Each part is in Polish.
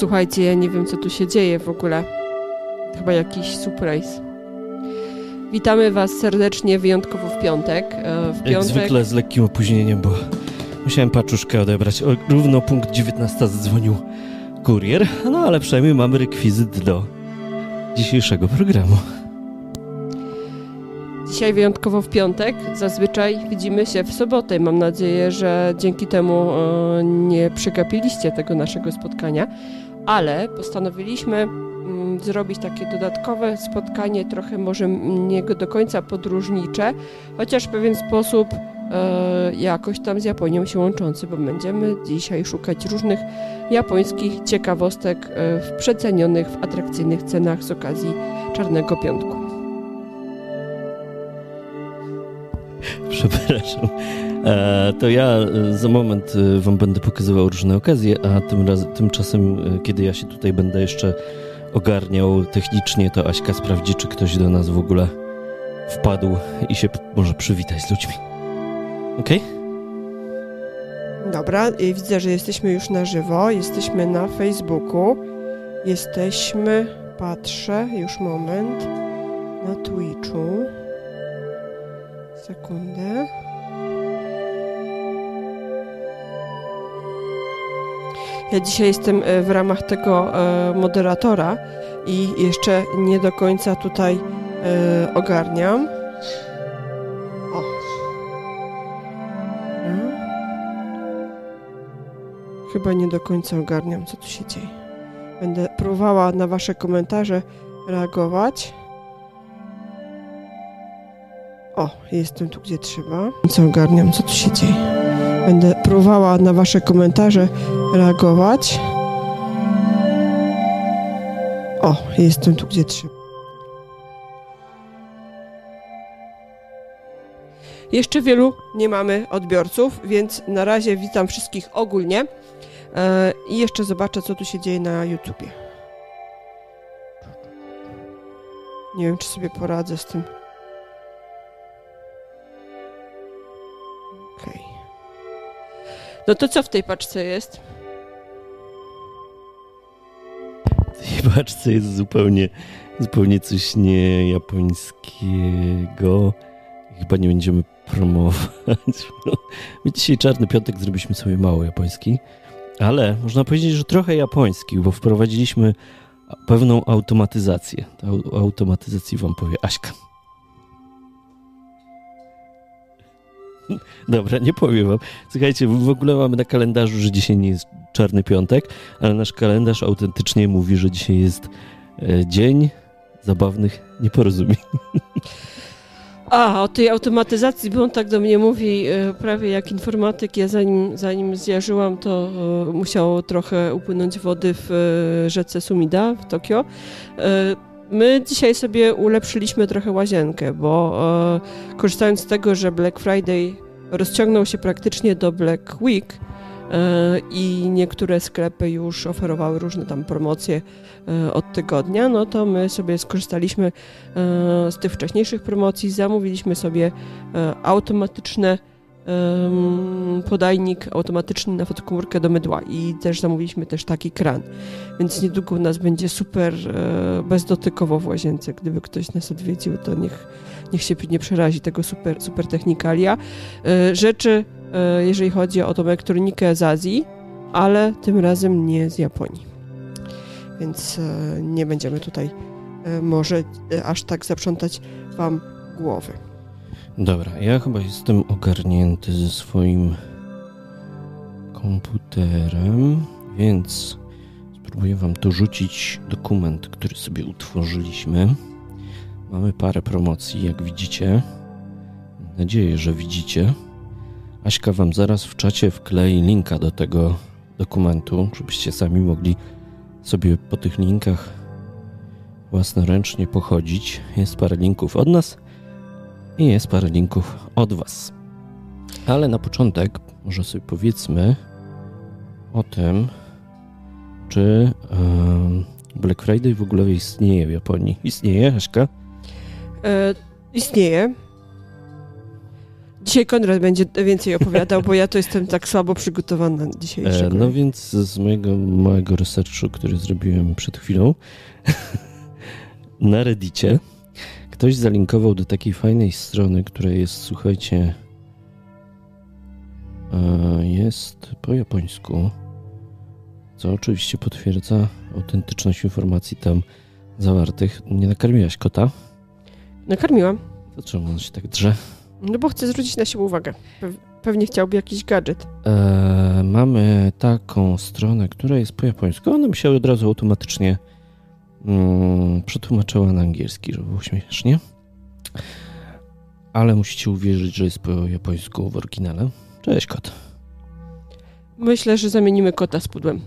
Słuchajcie, ja nie wiem, co tu się dzieje w ogóle. Chyba jakiś surprise. Witamy Was serdecznie, wyjątkowo w piątek. E, w piątek... Jak zwykle z lekkim opóźnieniem, bo musiałem paczuszkę odebrać. O, równo punkt 19 zadzwonił kurier, no ale przynajmniej mamy rekwizyt do dzisiejszego programu. Dzisiaj wyjątkowo w piątek. Zazwyczaj widzimy się w sobotę. Mam nadzieję, że dzięki temu e, nie przegapiliście tego naszego spotkania, ale postanowiliśmy mm, zrobić takie dodatkowe spotkanie, trochę może nie do końca podróżnicze, chociaż w pewien sposób e, jakoś tam z Japonią się łączący, bo będziemy dzisiaj szukać różnych japońskich ciekawostek e, w przecenionych, w atrakcyjnych cenach z okazji Czarnego Piątku. Przepraszam. E, to ja e, za moment e, wam będę pokazywał różne okazje, a tym raz, tymczasem, kiedy ja się tutaj będę jeszcze ogarniał technicznie, to Aśka sprawdzi, czy ktoś do nas w ogóle wpadł i się może przywitać z ludźmi. Okay? Dobra, widzę, że jesteśmy już na żywo, jesteśmy na Facebooku, jesteśmy, patrzę, już moment, na Twitchu. Sekundę. Ja dzisiaj jestem e, w ramach tego e, moderatora i jeszcze nie do końca tutaj e, ogarniam. O. Hmm. Chyba nie do końca ogarniam, co tu się dzieje. Będę próbowała na Wasze komentarze reagować. O, jestem tu, gdzie trzeba. Co ogarniam, co tu się dzieje. Będę próbowała na Wasze komentarze reagować. O, jestem tu, gdzie trzeba. Jeszcze wielu nie mamy odbiorców, więc na razie witam wszystkich ogólnie. E, I jeszcze zobaczę, co tu się dzieje na YouTubie. Nie wiem, czy sobie poradzę z tym. No to co w tej paczce jest? W tej paczce jest zupełnie, zupełnie coś niejapońskiego. Chyba nie będziemy promować. My dzisiaj czarny piątek zrobiliśmy sobie mało japoński, ale można powiedzieć, że trochę japoński, bo wprowadziliśmy pewną automatyzację. O automatyzacji wam powie Aśka. Dobra, nie powiem wam. Słuchajcie, w ogóle mamy na kalendarzu, że dzisiaj nie jest czarny piątek, ale nasz kalendarz autentycznie mówi, że dzisiaj jest e, dzień zabawnych nieporozumień. A, o tej automatyzacji, bo on tak do mnie mówi e, prawie jak informatyk. Ja zanim, zanim zjarzyłam, to e, musiało trochę upłynąć wody w rzece Sumida w Tokio. My dzisiaj sobie ulepszyliśmy trochę łazienkę, bo e, korzystając z tego, że Black Friday rozciągnął się praktycznie do Black Week e, i niektóre sklepy już oferowały różne tam promocje e, od tygodnia, no to my sobie skorzystaliśmy e, z tych wcześniejszych promocji, zamówiliśmy sobie e, automatyczne podajnik automatyczny na fotokomórkę do mydła i też zamówiliśmy też taki kran. Więc niedługo u nas będzie super e, bezdotykowo w łazience. Gdyby ktoś nas odwiedził, to niech, niech się nie przerazi tego super, super technikalia. E, rzeczy, e, jeżeli chodzi o tą elektronikę z Azji, ale tym razem nie z Japonii. Więc nie będziemy tutaj może aż tak zaprzątać Wam głowy. Dobra, ja chyba jestem ogarnięty ze swoim komputerem, więc spróbuję Wam dorzucić dokument, który sobie utworzyliśmy. Mamy parę promocji, jak widzicie. Mam nadzieję, że widzicie. Aśka Wam zaraz w czacie wklei linka do tego dokumentu, żebyście sami mogli sobie po tych linkach własnoręcznie pochodzić. Jest parę linków od nas i jest parę linków od Was. Ale na początek może sobie powiedzmy o tym, czy Black Friday w ogóle istnieje w Japonii. Istnieje, Aśka? E, istnieje. Dzisiaj Konrad będzie więcej opowiadał, bo ja to jestem tak słabo przygotowana dzisiejszego. E, no więc z mojego małego researchu, który zrobiłem przed chwilą, na Reddicie ktoś zalinkował do takiej fajnej strony, która jest, słuchajcie, e, jest po japońsku, co oczywiście potwierdza autentyczność informacji tam zawartych. Nie nakarmiłaś kota? Nakarmiłam. To czemu on się tak drze? No bo chcę zwrócić na siebie uwagę. Pewnie chciałby jakiś gadżet. E, mamy taką stronę, która jest po japońsku. Ona mi się od razu automatycznie mm, przetłumaczyła na angielski, żeby było śmiesznie. Ale musicie uwierzyć, że jest po japońsku w oryginale. Cześć, kot. Myślę, że zamienimy kota z pudłem.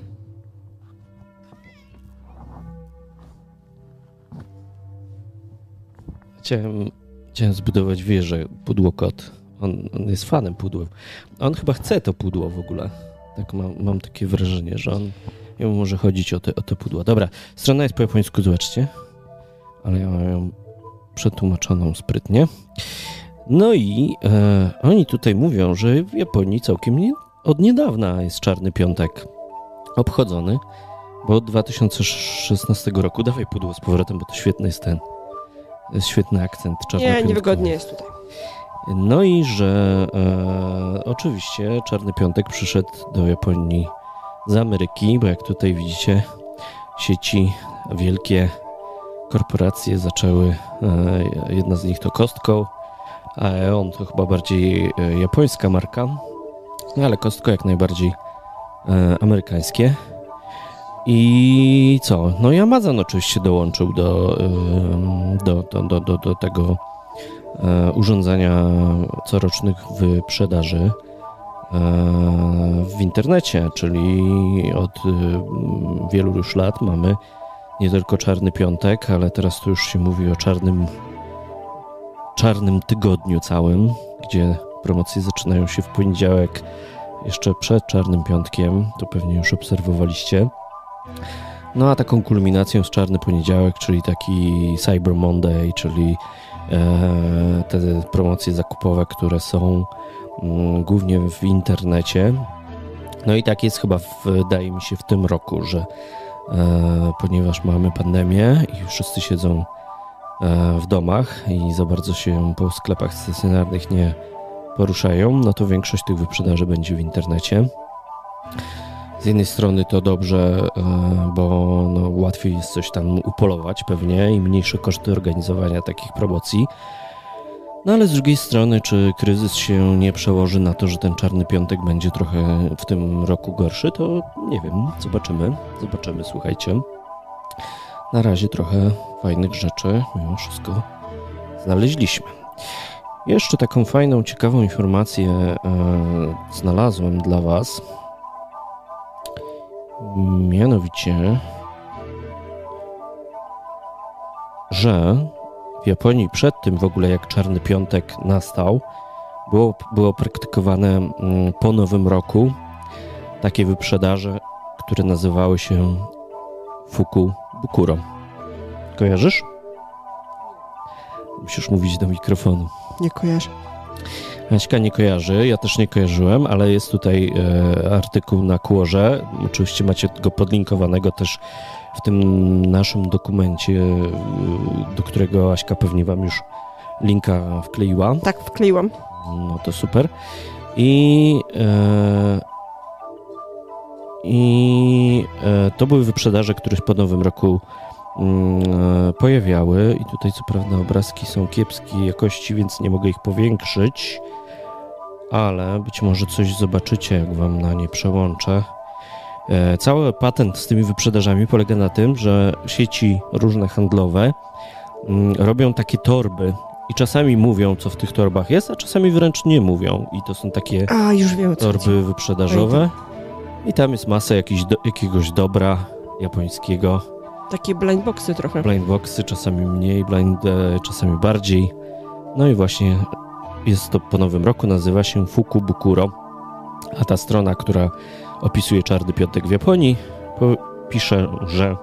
Chciałem, chciałem zbudować wieżę, pudło kot. On, on, jest fanem pudłem. On chyba chce to pudło w ogóle. Tak mam, mam takie wrażenie, że on jemu może chodzić o te, o te pudła. Dobra, strona jest po japońsku, zobaczcie. Ale ja mam ją przetłumaczoną sprytnie. No i e, oni tutaj mówią, że w Japonii całkiem nie, od niedawna jest Czarny Piątek obchodzony, bo od 2016 roku, dawaj pudło z powrotem, bo to świetny jest ten, jest świetny akcent Czarny Nie, niewygodnie jest tutaj. No i że e, oczywiście Czarny Piątek przyszedł do Japonii z Ameryki, bo jak tutaj widzicie, sieci wielkie korporacje zaczęły, e, jedna z nich to Costco, a on to chyba bardziej e, japońska marka, no ale Costco jak najbardziej e, amerykańskie. I co? No i Amazon oczywiście dołączył do, do, do, do, do, tego urządzenia corocznych wyprzedaży w internecie, czyli od wielu już lat mamy nie tylko Czarny Piątek, ale teraz tu już się mówi o czarnym, czarnym tygodniu całym, gdzie promocje zaczynają się w poniedziałek, jeszcze przed Czarnym Piątkiem, to pewnie już obserwowaliście. No a taką kulminacją jest Czarny Poniedziałek, czyli taki Cyber Monday, czyli e, te promocje zakupowe, które są głównie w internecie. No i tak jest chyba, wydaje mi się, w tym roku, że E, ponieważ mamy pandemię i wszyscy siedzą e, w domach i za bardzo się po sklepach stacjonarnych nie poruszają, no to większość tych wyprzedaży będzie w internecie. Z jednej strony to dobrze, e, bo no, łatwiej jest coś tam upolować pewnie i mniejsze koszty organizowania takich promocji. No ale z drugiej strony, czy kryzys się nie przełoży na to, że ten czarny piątek będzie trochę w tym roku gorszy, to nie wiem, zobaczymy. Zobaczymy, słuchajcie. Na razie trochę fajnych rzeczy mimo wszystko znaleźliśmy. Jeszcze taką fajną, ciekawą informację e, znalazłem dla Was. Mianowicie, że w Japonii przed tym w ogóle, jak Czarny Piątek nastał, było, było praktykowane mm, po Nowym Roku takie wyprzedaże, które nazywały się Fuku Bukuro. Kojarzysz? Musisz mówić do mikrofonu. Nie kojarzę. Maćka nie kojarzy, ja też nie kojarzyłem, ale jest tutaj e, artykuł na Kłorze. Oczywiście macie go podlinkowanego też w tym naszym dokumencie, y, do którego Aśka pewnie Wam już linka wkleiła. Tak, wkleiłam. No to super. I, e, i e, to były wyprzedaże, które po nowym roku mm, e, pojawiały. I tutaj co prawda obrazki są kiepskiej jakości, więc nie mogę ich powiększyć, ale być może coś zobaczycie, jak Wam na nie przełączę. E, cały patent z tymi wyprzedażami polega na tym, że sieci różne handlowe mm, robią takie torby i czasami mówią, co w tych torbach jest, a czasami wręcz nie mówią. I to są takie a, już wiem, torby wyprzedażowe. I tam jest masa jakiś do, jakiegoś dobra japońskiego. Takie blindboxy trochę. Blindboxy, czasami mniej, blind, e, czasami bardziej. No i właśnie jest to po nowym roku, nazywa się Fukubukuro. A ta strona, która opisuje Czarny Piątek w Japonii, pisze, że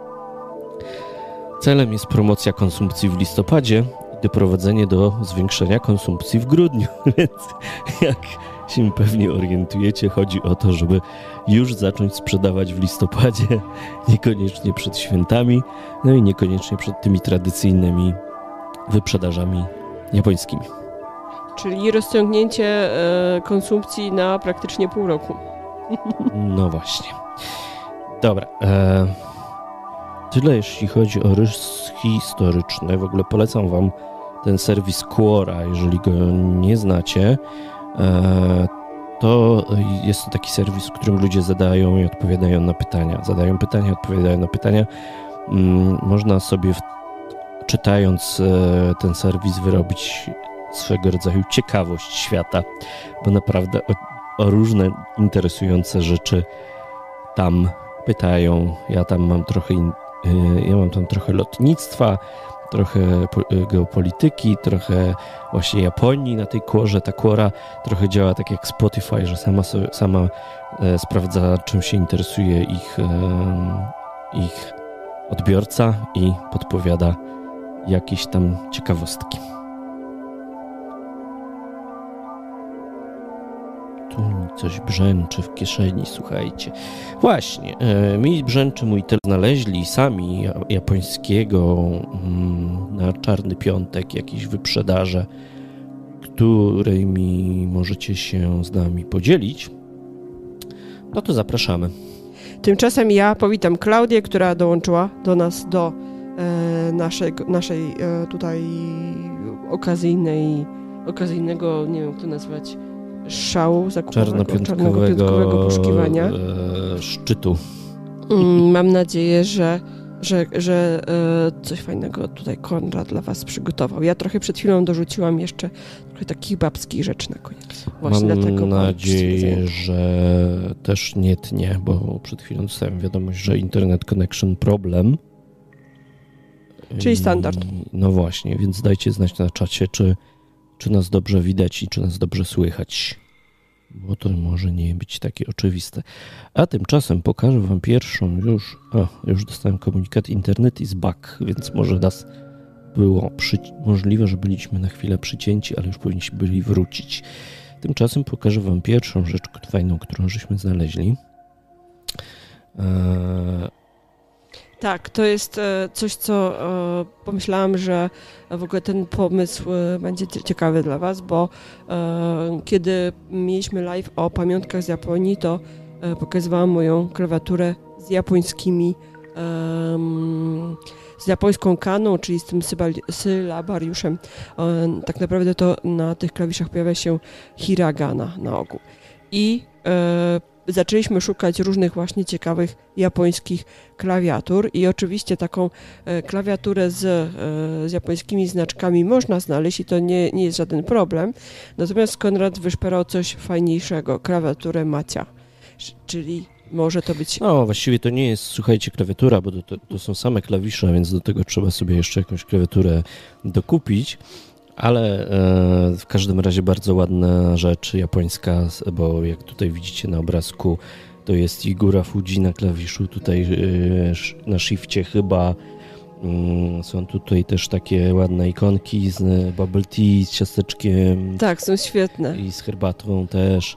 celem jest promocja konsumpcji w listopadzie. doprowadzenie do zwiększenia konsumpcji w grudniu. Więc jak się pewnie orientujecie, chodzi o to, żeby już zacząć sprzedawać w listopadzie, niekoniecznie przed świętami, no i niekoniecznie przed tymi tradycyjnymi wyprzedażami japońskimi. Czyli rozciągnięcie e, konsumpcji na praktycznie pół roku. No właśnie. Dobra. E, tyle jeśli chodzi o rys historyczny. W ogóle polecam Wam ten serwis Quora, jeżeli go nie znacie. E, to jest to taki serwis, w którym ludzie zadają i odpowiadają na pytania. Zadają pytania, odpowiadają na pytania. Mm, można sobie czytając e, ten serwis wyrobić swego rodzaju ciekawość świata, bo naprawdę różne interesujące rzeczy tam pytają. Ja tam mam trochę, e, ja mam tam trochę lotnictwa, trochę geopolityki, trochę właśnie Japonii na tej kłorze. Ta kłora trochę działa tak jak Spotify, że sama, sama e, sprawdza, czym się interesuje ich, e, ich odbiorca i podpowiada jakieś tam ciekawostki. Coś brzęczy w kieszeni, słuchajcie. Właśnie, e, mi brzęczy mój tel. Znaleźli sami japońskiego mm, na czarny piątek jakieś wyprzedaże, którymi możecie się z nami podzielić. No to zapraszamy. Tymczasem ja powitam Klaudię, która dołączyła do nas do e, naszej, naszej e, tutaj okazyjnej, okazyjnego, nie wiem jak to nazwać, szału zakupowego, czarnopiątkowego poszukiwania. E, szczytu. Mm, mam nadzieję, że, że, że e, coś fajnego tutaj Konrad dla Was przygotował. Ja trochę przed chwilą dorzuciłam jeszcze trochę takich babskich rzeczy na koniec. Właśnie mam dlatego nadzieję, że też nie tnie, bo przed chwilą dostałem wiadomość, że Internet Connection problem. Czyli standard. No właśnie, więc dajcie znać na czacie, czy czy nas dobrze widać i czy nas dobrze słychać. Bo to może nie być takie oczywiste. A tymczasem pokażę Wam pierwszą już. O, już dostałem komunikat: Internet is back, więc może nas było przy, możliwe, że byliśmy na chwilę przycięci, ale już powinniśmy byli wrócić. Tymczasem pokażę Wam pierwszą rzecz fajną, którą żeśmy znaleźli. Eee, tak, to jest e, coś, co e, pomyślałam, że w ogóle ten pomysł e, będzie ciekawy dla Was, bo kiedy mieliśmy live o pamiątkach z Japonii, to pokazywałam moją klawiaturę z japońskimi, z japońską kaną, czyli z tym sylabariuszem. Tak naprawdę to na tych klawiszach pojawia się hiragana na ogół. I zaczęliśmy szukać różnych właśnie ciekawych japońskich klawiatur i oczywiście taką e, klawiaturę z, e, z japońskimi znaczkami można znaleźć i to nie, nie jest żaden problem. Natomiast Konrad wyszperał coś fajniejszego, klawiaturę Macia, czyli może to być... No, właściwie to nie jest, słuchajcie, klawiatura, bo to, to, to są same klawisze, więc do tego trzeba sobie jeszcze jakąś klawiaturę dokupić. Ale e, w każdym razie bardzo ładna rzecz japońska, bo jak tutaj widzicie na obrazku, to jest Igura Fuji na klawiszu, tutaj e, na shifcie chyba mm, są tutaj też takie ładne ikonki z bubble tea, z ciasteczkiem. Tak, są świetne. I z herbatą też.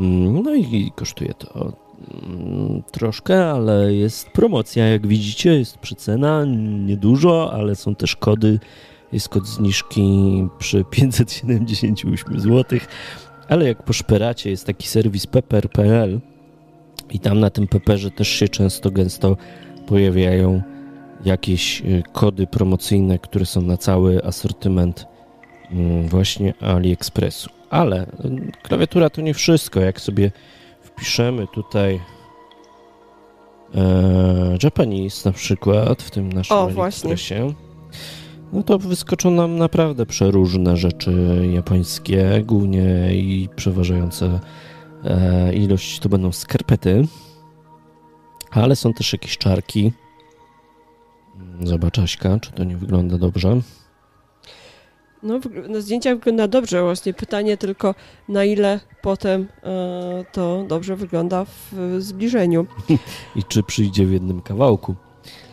Mm, no i kosztuje to mm, troszkę, ale jest promocja, jak widzicie, jest przycena, niedużo, ale są też kody jest kod zniżki przy 578 zł, ale jak poszperacie, jest taki serwis pepper.pl i tam na tym pepperze też się często, gęsto pojawiają jakieś y, kody promocyjne, które są na cały asortyment mm, właśnie AliExpressu. Ale y, klawiatura to nie wszystko. Jak sobie wpiszemy tutaj e, Japanese na przykład w tym naszym o, AliExpressie, właśnie no to wyskoczą nam naprawdę przeróżne rzeczy japońskie, głównie i przeważające e, ilość to będą skarpety, ale są też jakieś czarki. Zobacz Aśka, czy to nie wygląda dobrze. No, na zdjęciach wygląda dobrze, właśnie pytanie tylko na ile potem e, to dobrze wygląda w zbliżeniu. I czy przyjdzie w jednym kawałku.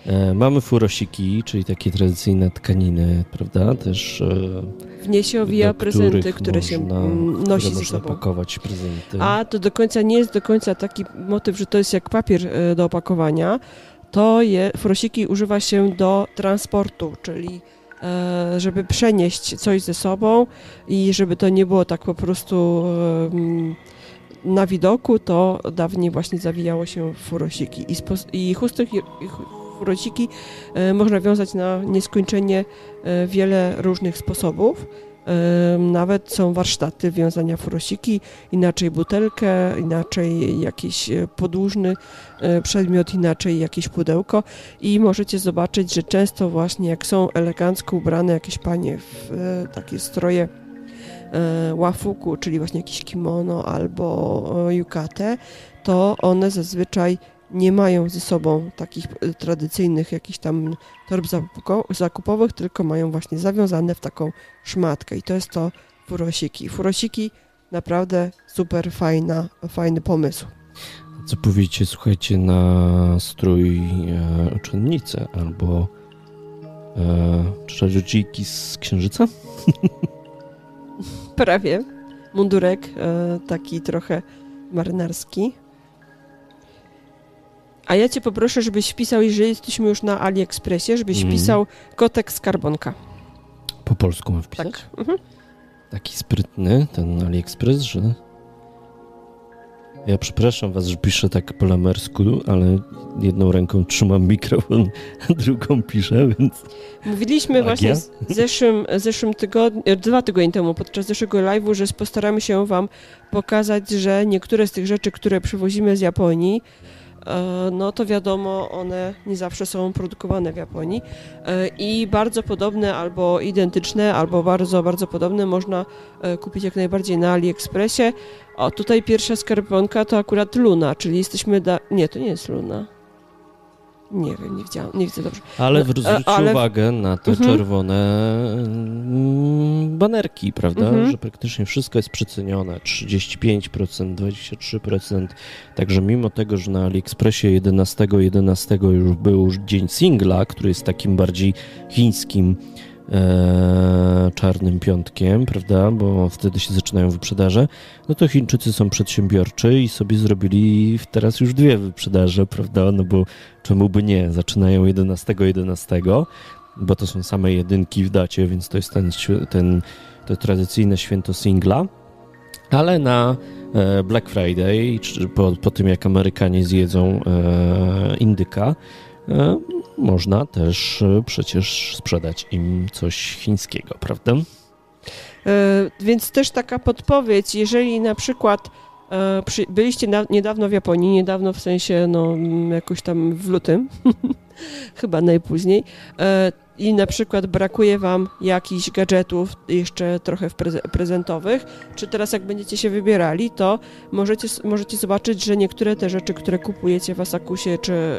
E, mamy furosiki, czyli takie tradycyjne tkaniny, prawda? Też e, w nie się owija prezenty, które się mm, nosi które ze sobą. pakować prezenty. A to do końca nie jest do końca taki motyw, że to jest jak papier e, do opakowania. To je, furosiki używa się do transportu, czyli żeby przenieść coś ze sobą i żeby to nie było tak po prostu na widoku, to dawniej właśnie zawijało się w furosiki. I, i chusty i furosiki można wiązać na nieskończenie wiele różnych sposobów. Nawet są warsztaty wiązania furosiki, inaczej butelkę, inaczej jakiś e, podłużny e, przedmiot, inaczej jakieś pudełko i możecie zobaczyć, że często właśnie jak są elegancko ubrane jakieś panie w e, takie stroje łafuku, czyli właśnie jakieś kimono albo yukate, to one zazwyczaj nie mają ze sobą takich e, tradycyjnych jakichś tam torb zakupowych, tylko mają właśnie zawiązane w taką szmatkę i to jest to furosiki. Furosiki naprawdę super fajna, fajny pomysł. Co powiecie, słuchajcie, na strój e, uczennicy albo e, czarodziejki z księżyca? Prawie. Mundurek e, taki trochę marynarski. A ja cię poproszę, żebyś wpisał, jeżeli jesteśmy już na AliExpressie, żebyś mm. wpisał kotek skarbonka. Po polsku mam wpisać? Tak. Mhm. Taki sprytny ten AliExpress, że... Ja przepraszam was, że piszę tak po lamersku, ale jedną ręką trzymam mikrofon, a drugą piszę, więc... Mówiliśmy Magia? właśnie w zeszłym, zeszłym tygodniu, e, dwa tygodnie temu, podczas zeszłego live'u, że postaramy się wam pokazać, że niektóre z tych rzeczy, które przywozimy z Japonii, no to wiadomo, one nie zawsze są produkowane w Japonii e, i bardzo podobne albo identyczne, albo bardzo, bardzo podobne można e, kupić jak najbardziej na AliExpressie. O, tutaj pierwsza skarbonka to akurat Luna, czyli jesteśmy da... Nie, to nie jest Luna. Nie wiem, nie widziałam, nie widzę dobrze. Ale no, zwróćcie ale... uwagę na te mhm. czerwone banerki, prawda? Mhm. Że praktycznie wszystko jest przecenione. 35%, 23%. Także mimo tego, że na AliExpressie 11.11 11 już był dzień singla, który jest takim bardziej chińskim e, czarnym piątkiem, prawda, bo wtedy się zaczynają wyprzedaże, no to Chińczycy są przedsiębiorczy i sobie zrobili teraz już dwie wyprzedaże, prawda, no bo czemu by nie, zaczynają 11.11, 11, bo to są same jedynki w dacie, więc to jest ten, ten to tradycyjne święto singla, ale na e, Black Friday, po, po tym jak Amerykanie zjedzą e, indyka, E, można też przecież sprzedać im coś chińskiego, prawda? Więc też taka podpowiedź, jeżeli na przykład byliście niedawno w Japonii, niedawno w sensie no, jakoś tam w lutym, chyba najpóźniej, i na przykład brakuje Wam jakichś gadżetów jeszcze trochę prezentowych, czy teraz jak będziecie się wybierali, to możecie, możecie zobaczyć, że niektóre te rzeczy, które kupujecie w Asakusie czy e,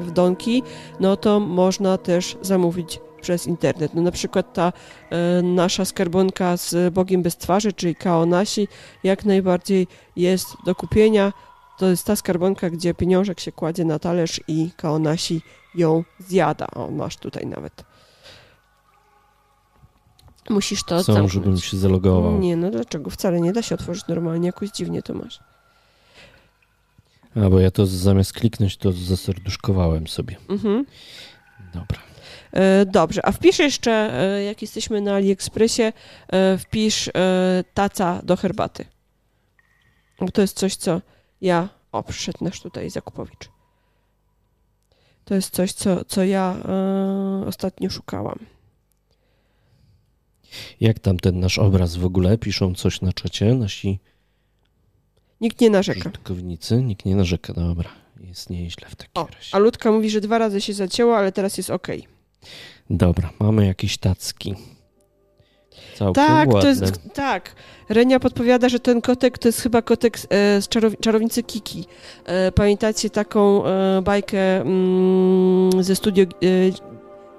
w Donki, no to można też zamówić przez internet. No na przykład ta e, nasza skarbonka z Bogiem bez twarzy, czyli Kaonasi, jak najbardziej jest do kupienia. To jest ta skarbonka, gdzie pieniążek się kładzie na talerz i Kaonasi ją zjada. O, masz tutaj nawet. Musisz to Chcą, zamknąć. żebym się zalogował. Nie, no dlaczego? Wcale nie da się otworzyć normalnie, jakoś dziwnie to masz. A, bo ja to zamiast kliknąć, to zaserduszkowałem sobie. Mhm. Dobra. E, dobrze, a wpisz jeszcze, e, jak jesteśmy na AliExpressie, e, wpisz taca do herbaty. Bo to jest coś, co ja... O, przyszedł nasz tutaj zakupowicz. To jest coś, co, co ja y, ostatnio szukałam. Jak tam ten nasz obraz w ogóle? Piszą coś na czacie nasi Nikt nie narzeka. Użytkownicy? Nikt nie narzeka, dobra. Jest nieźle w takim o, razie. A Ludka mówi, że dwa razy się zacięło, ale teraz jest ok. Dobra, mamy jakieś tacki. Całkiem tak, ładne. to jest, tak. Renia podpowiada, że ten kotek to jest chyba kotek e, z czarow czarownicy Kiki. E, pamiętacie taką e, bajkę mm, ze studio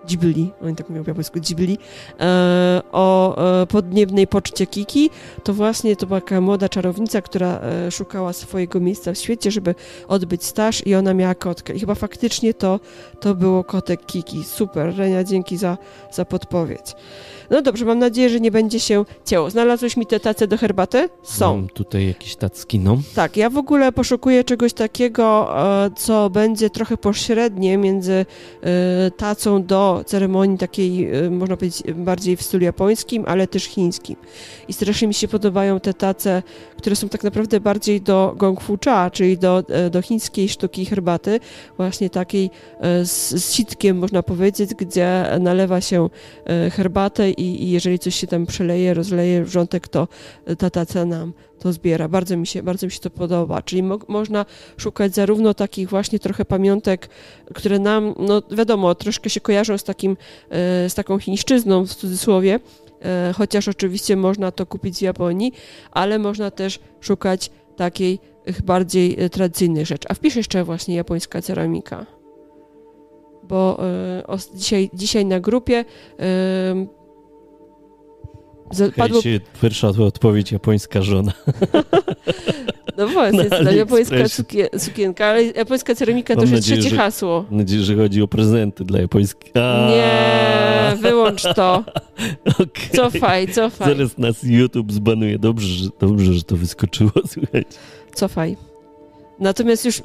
Ghibli, oni tak mówią po japońsku Ghibli, e, o e, podniebnej poczcie Kiki, to właśnie to była taka młoda czarownica, która e, szukała swojego miejsca w świecie, żeby odbyć staż i ona miała kotkę. I chyba faktycznie to, to było kotek Kiki. Super, Renia, dzięki za, za podpowiedź. No dobrze, mam nadzieję, że nie będzie się ciało. Znalazłeś mi te tace do herbaty? Są. Mam tutaj jakieś tacki, no. Tak, ja w ogóle poszukuję czegoś takiego, e, co będzie trochę pośrednie między e, tacą do ceremonii takiej, e, można powiedzieć, bardziej w stylu japońskim, ale też chińskim. I strasznie mi się podobają te tace, które są tak naprawdę bardziej do gong fu cha, czyli do, do chińskiej sztuki herbaty, właśnie takiej z, z sitkiem, można powiedzieć, gdzie nalewa się herbatę i, i jeżeli coś się tam przeleje, rozleje wrzątek, to ta taca nam to zbiera. Bardzo mi się, bardzo mi się to podoba. Czyli mo można szukać zarówno takich właśnie trochę pamiątek, które nam, no wiadomo, troszkę się kojarzą z, takim, e, z taką chińszczyzną w cudzysłowie, e, chociaż oczywiście można to kupić w Japonii, ale można też szukać takiej bardziej e, tradycyjnych rzeczy. A wpisz jeszcze właśnie japońska ceramika. Bo dzisiaj, dzisiaj na grupie Padło... Pierwsza odpowiedź japońska żona. No właśnie, to japońska sukienka, ale japońska ceramika to już jest trzecie że, hasło. Mam nadzieję, że chodzi o prezenty dla japońskich. Nie, wyłącz to. Okay. Cofaj, cofaj. Zaraz nas YouTube zbanuje. Dobrze, że, dobrze, że to wyskoczyło, słuchajcie. Cofaj. Natomiast już y,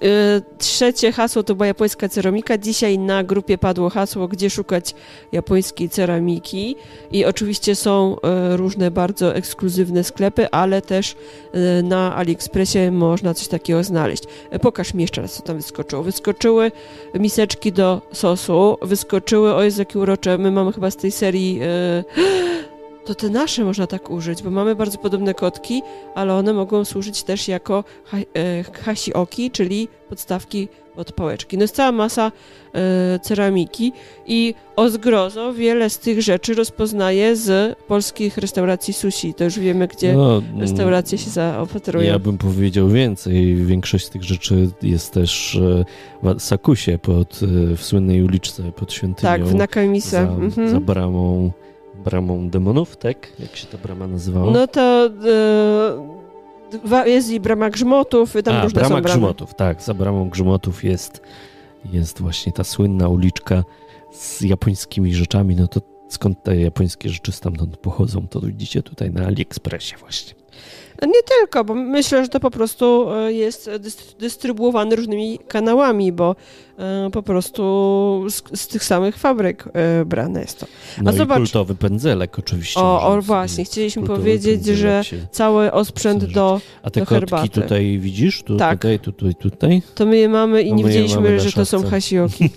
trzecie hasło to była japońska ceramika. Dzisiaj na grupie padło hasło, gdzie szukać japońskiej ceramiki. I oczywiście są y, różne bardzo ekskluzywne sklepy, ale też y, na AliExpressie można coś takiego znaleźć. Y, pokaż mi jeszcze raz, co tam wyskoczyło. Wyskoczyły miseczki do sosu, wyskoczyły, o jest jakie urocze, my mamy chyba z tej serii y, to te nasze można tak użyć, bo mamy bardzo podobne kotki, ale one mogą służyć też jako ha e, hasioki, czyli podstawki od pałeczki. No jest cała masa e, ceramiki i o zgrozo wiele z tych rzeczy rozpoznaje z polskich restauracji sushi. To już wiemy, gdzie no, restauracje się zaopatrują. Ja bym powiedział więcej. Większość z tych rzeczy jest też e, w Sakusie, pod, e, w słynnej uliczce pod Świątynią. Tak, w Nakamise. Za, mhm. za bramą bramą demonów, tak? Jak się ta brama nazywała? No to e, jest i brama grzmotów, tam A, różne brama są bramy. grzmotów, tak. Za bramą grzmotów jest, jest właśnie ta słynna uliczka z japońskimi rzeczami. No to skąd te japońskie rzeczy stamtąd pochodzą, to widzicie tutaj na AliExpressie właśnie. Nie tylko, bo myślę, że to po prostu e, jest dystrybuowane różnymi kanałami, bo po prostu z, z tych samych fabryk e, brane jest to. A no zobacz, i kultowy pędzelek oczywiście. O, o właśnie, chcieliśmy powiedzieć, że cały osprzęt do A te do kotki herbaty. tutaj widzisz? Tu, tak. Tutaj, tutaj, tutaj? To my je mamy i no nie wiedzieliśmy, że to są hasioki.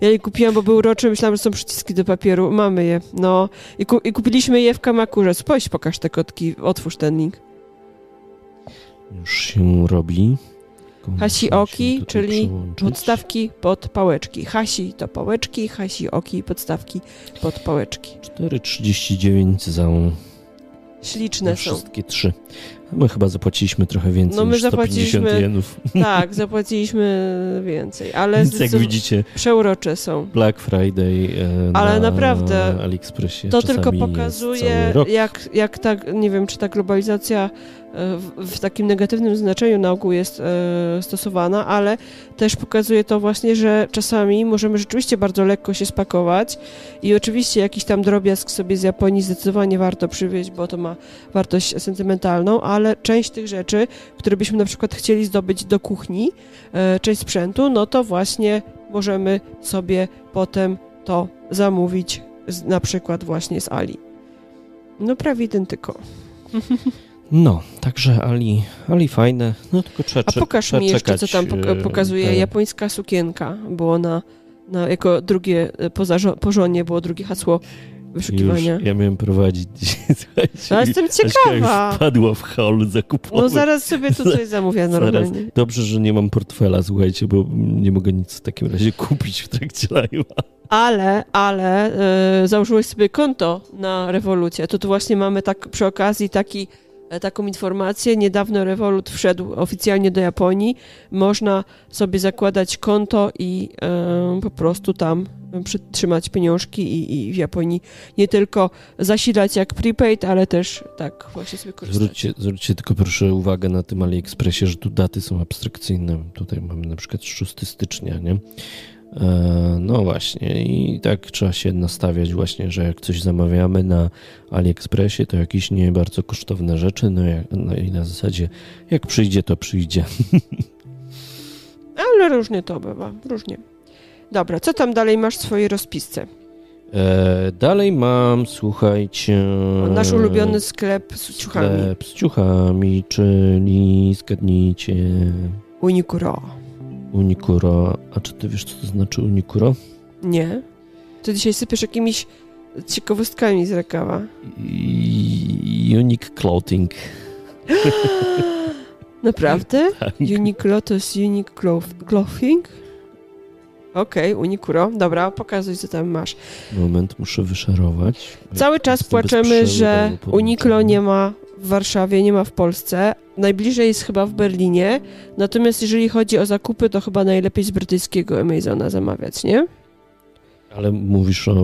Ja je kupiłam, bo był uroczy, myślałam, że są przyciski do papieru. Mamy je, no. I, ku i kupiliśmy je w Kamakurze. Spójrz, pokaż te kotki, otwórz ten link. Już się robi. Hasi oki, czyli podstawki pod pałeczki. Hasi to pałeczki, hasi oki, podstawki pod pałeczki. 4,39 za Śliczne są. Wszystkie trzy. My chyba zapłaciliśmy trochę więcej no my niż 150 jenów. Tak, zapłaciliśmy więcej, ale Więc jak widzicie, przeurocze są. Black Friday e, ale na naprawdę AliExpressie to tylko pokazuje, jak, jak ta, nie wiem, czy ta globalizacja w, w, takim negatywnym znaczeniu na ogół jest e, stosowana, ale też pokazuje to właśnie, że czasami możemy rzeczywiście bardzo lekko się spakować i oczywiście jakiś tam drobiazg sobie z Japonii zdecydowanie warto przywieźć, bo to ma wartość sentymentalną, ale część tych rzeczy, które byśmy na przykład chcieli zdobyć do kuchni, e, część sprzętu, no to właśnie możemy sobie potem to zamówić na przykład właśnie z Ali. No prawie identyko. No, także Ali, Ali fajne, no tylko trzeba A pokaż mi jeszcze, co tam e, pokazuje. Te... Japońska sukienka było na, na jako drugie, e, po, po żonie było drugie hasło wyszukiwania. Już ja miałem prowadzić dzisiaj. No, jestem ciekawa. już w hall zakupowy. No zaraz sobie tu coś zamówię normalnie. Zaraz. Dobrze, że nie mam portfela, słuchajcie, bo nie mogę nic w takim razie kupić w trakcie live'a. Ale, ale yy, założyłeś sobie konto na rewolucję. To tu właśnie mamy tak przy okazji taki taką informację. Niedawno Revolut wszedł oficjalnie do Japonii. Można sobie zakładać konto i e, po prostu tam przytrzymać pieniążki i, i, w Japonii nie tylko zasilać jak prepaid, ale też tak właśnie sobie korzystać. Zwróćcie, zwróćcie tylko proszę uwagę na tym AliExpressie, że tu daty są abstrakcyjne. Tutaj mamy na przykład 6 stycznia, nie? E, no właśnie, i tak trzeba się nastawiać właśnie, że jak coś zamawiamy na AliExpressie, to jakieś nie bardzo kosztowne rzeczy, no, jak, no i na zasadzie jak przyjdzie, to przyjdzie. Ale różnie to bywa, różnie. Dobra, co tam dalej masz w swojej rozpisce? E, dalej mam, słuchajcie... nasz ulubiony sklep z ciuchami. Sklep z ciuchami, czyli zgadnijcie... Unikuro. Unikuro. A czy ty wiesz, co to znaczy Unikuro? Nie. Ty dzisiaj sypiesz jakimiś ciekawostkami z rękawa. Unique Clothing. Naprawdę? tak. Uniqlo to jest Unique Clothing? Okej, okay, Unikuro. Dobra, pokazuj, co tam masz. Moment, muszę wyszarować. Cały czas płaczemy, że Uniklo nie ma w Warszawie, nie ma w Polsce. Najbliżej jest chyba w Berlinie. Natomiast jeżeli chodzi o zakupy, to chyba najlepiej z brytyjskiego Amazona zamawiać, nie? Ale mówisz o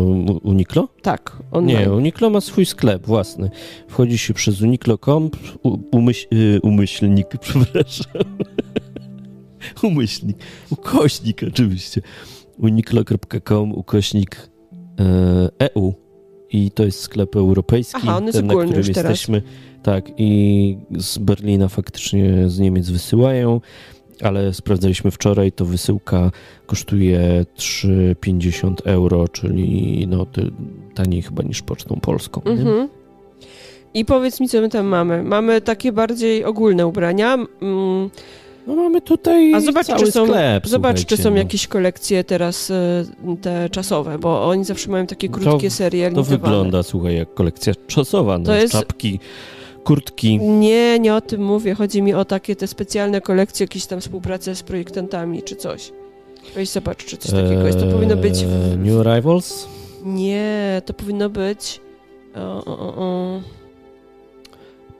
Uniqlo? Tak. Online. Nie, Uniqlo ma swój sklep własny. Wchodzi się przez uniqlo.com, umyśl, y, umyślnik, przepraszam. umyślnik, ukośnik oczywiście. uniqlo.com, ukośnik EU e i to jest sklep europejski, Aha, on jest ten, na którym jesteśmy. Tak, i z Berlina faktycznie z Niemiec wysyłają, ale sprawdzaliśmy wczoraj, to wysyłka kosztuje 3,50 euro, czyli no, taniej chyba niż pocztą polską. Mhm. I powiedz mi, co my tam mamy. Mamy takie bardziej ogólne ubrania. Mm. No mamy tutaj A zobacz, czy są, sklep, zobacz, czy są no. jakieś kolekcje teraz e, te czasowe, bo oni zawsze mają takie krótkie to, serie To wygląda, słuchaj, jak kolekcja czasowa. No, to jest czapki, kurtki. Nie, nie o tym mówię. Chodzi mi o takie te specjalne kolekcje, jakieś tam współpracę z projektantami czy coś. Weź zobacz, czy coś takiego jest. To powinno być... W... Eee, New Arrivals? Nie, to powinno być... O, o, o.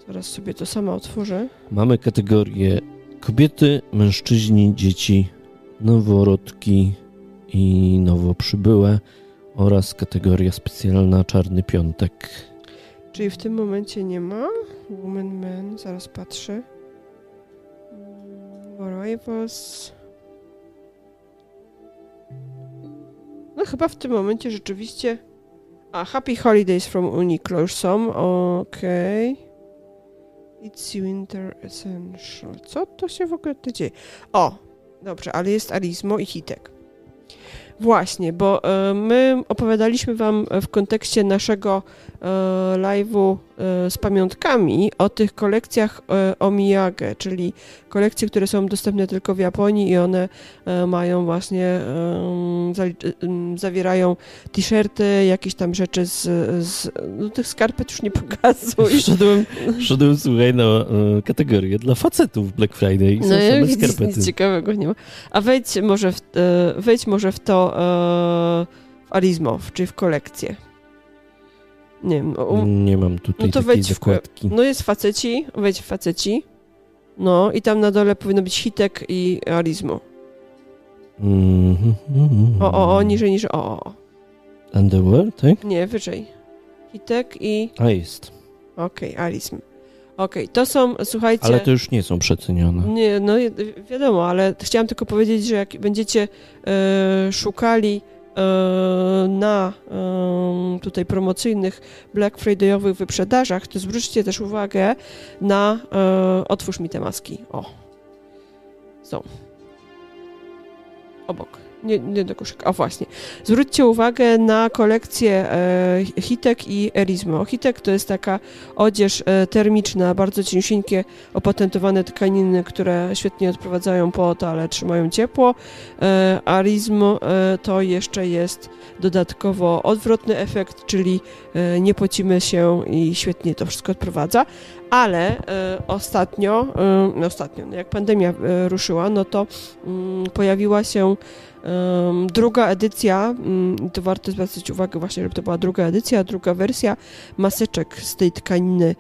Zaraz sobie to sama otworzę. Mamy kategorię kobiety, mężczyźni, dzieci, noworodki i nowo przybyłe oraz kategoria specjalna Czarny Piątek. Czyli w tym momencie nie ma? Woman, man, zaraz patrzę. Arrivals. No chyba w tym momencie rzeczywiście... A, Happy Holidays from Uniqlo już są, okej. Okay. It's Winter Essential. Co to się w ogóle dzieje? O, dobrze, ale jest Arizmo i Hitek. Właśnie, bo e, my opowiadaliśmy Wam w kontekście naszego e, live'u z pamiątkami o tych kolekcjach Omiyage, czyli kolekcje, które są dostępne tylko w Japonii i one mają właśnie, zawierają t-shirty, jakieś tam rzeczy z, z no tych skarpet już nie pokazuj. Wszedłem, wszedłem słuchaj, na kategorię dla facetów Black Friday i no, są same skarpety. Nic ciekawego nie ma. A wejdź może w, wejdź może w to w Arizmow, czyli w kolekcję. Nie wiem. Um, nie mam tutaj no to takiej zakładki. No jest faceci, wejdź w faceci. No i tam na dole powinno być Hitek i Arizmo. Mm -hmm. O, o, o, niżej, niżej, o, o. Underwear, tak? Nie, wyżej. Hitek i... A jest. Okej, okay, Arizm. Okej, okay, to są, słuchajcie... Ale to już nie są przecenione. Nie, no wiadomo, ale chciałam tylko powiedzieć, że jak będziecie e, szukali na e, tutaj promocyjnych Black Friday'owych wyprzedażach, to zwróćcie też uwagę na e, otwórz mi te maski. O. Są. Obok nie, nie do koszyka. O właśnie. Zwróćcie uwagę na kolekcję e, Hitek i Erizmo. Hitek to jest taka odzież e, termiczna, bardzo ciężkie, opatentowane tkaniny, które świetnie odprowadzają pot, ale trzymają ciepło. Arizmo e, to jeszcze jest dodatkowo odwrotny efekt, czyli nie pocimy się i świetnie to wszystko odprowadza. Ale ostatnio, no ostatnio, no jak pandemia ruszyła, no to mm, pojawiła się druga edycja, mm, to warto zwracać uwagę właśnie, żeby to była druga edycja, druga wersja maseczek z tej tkaniny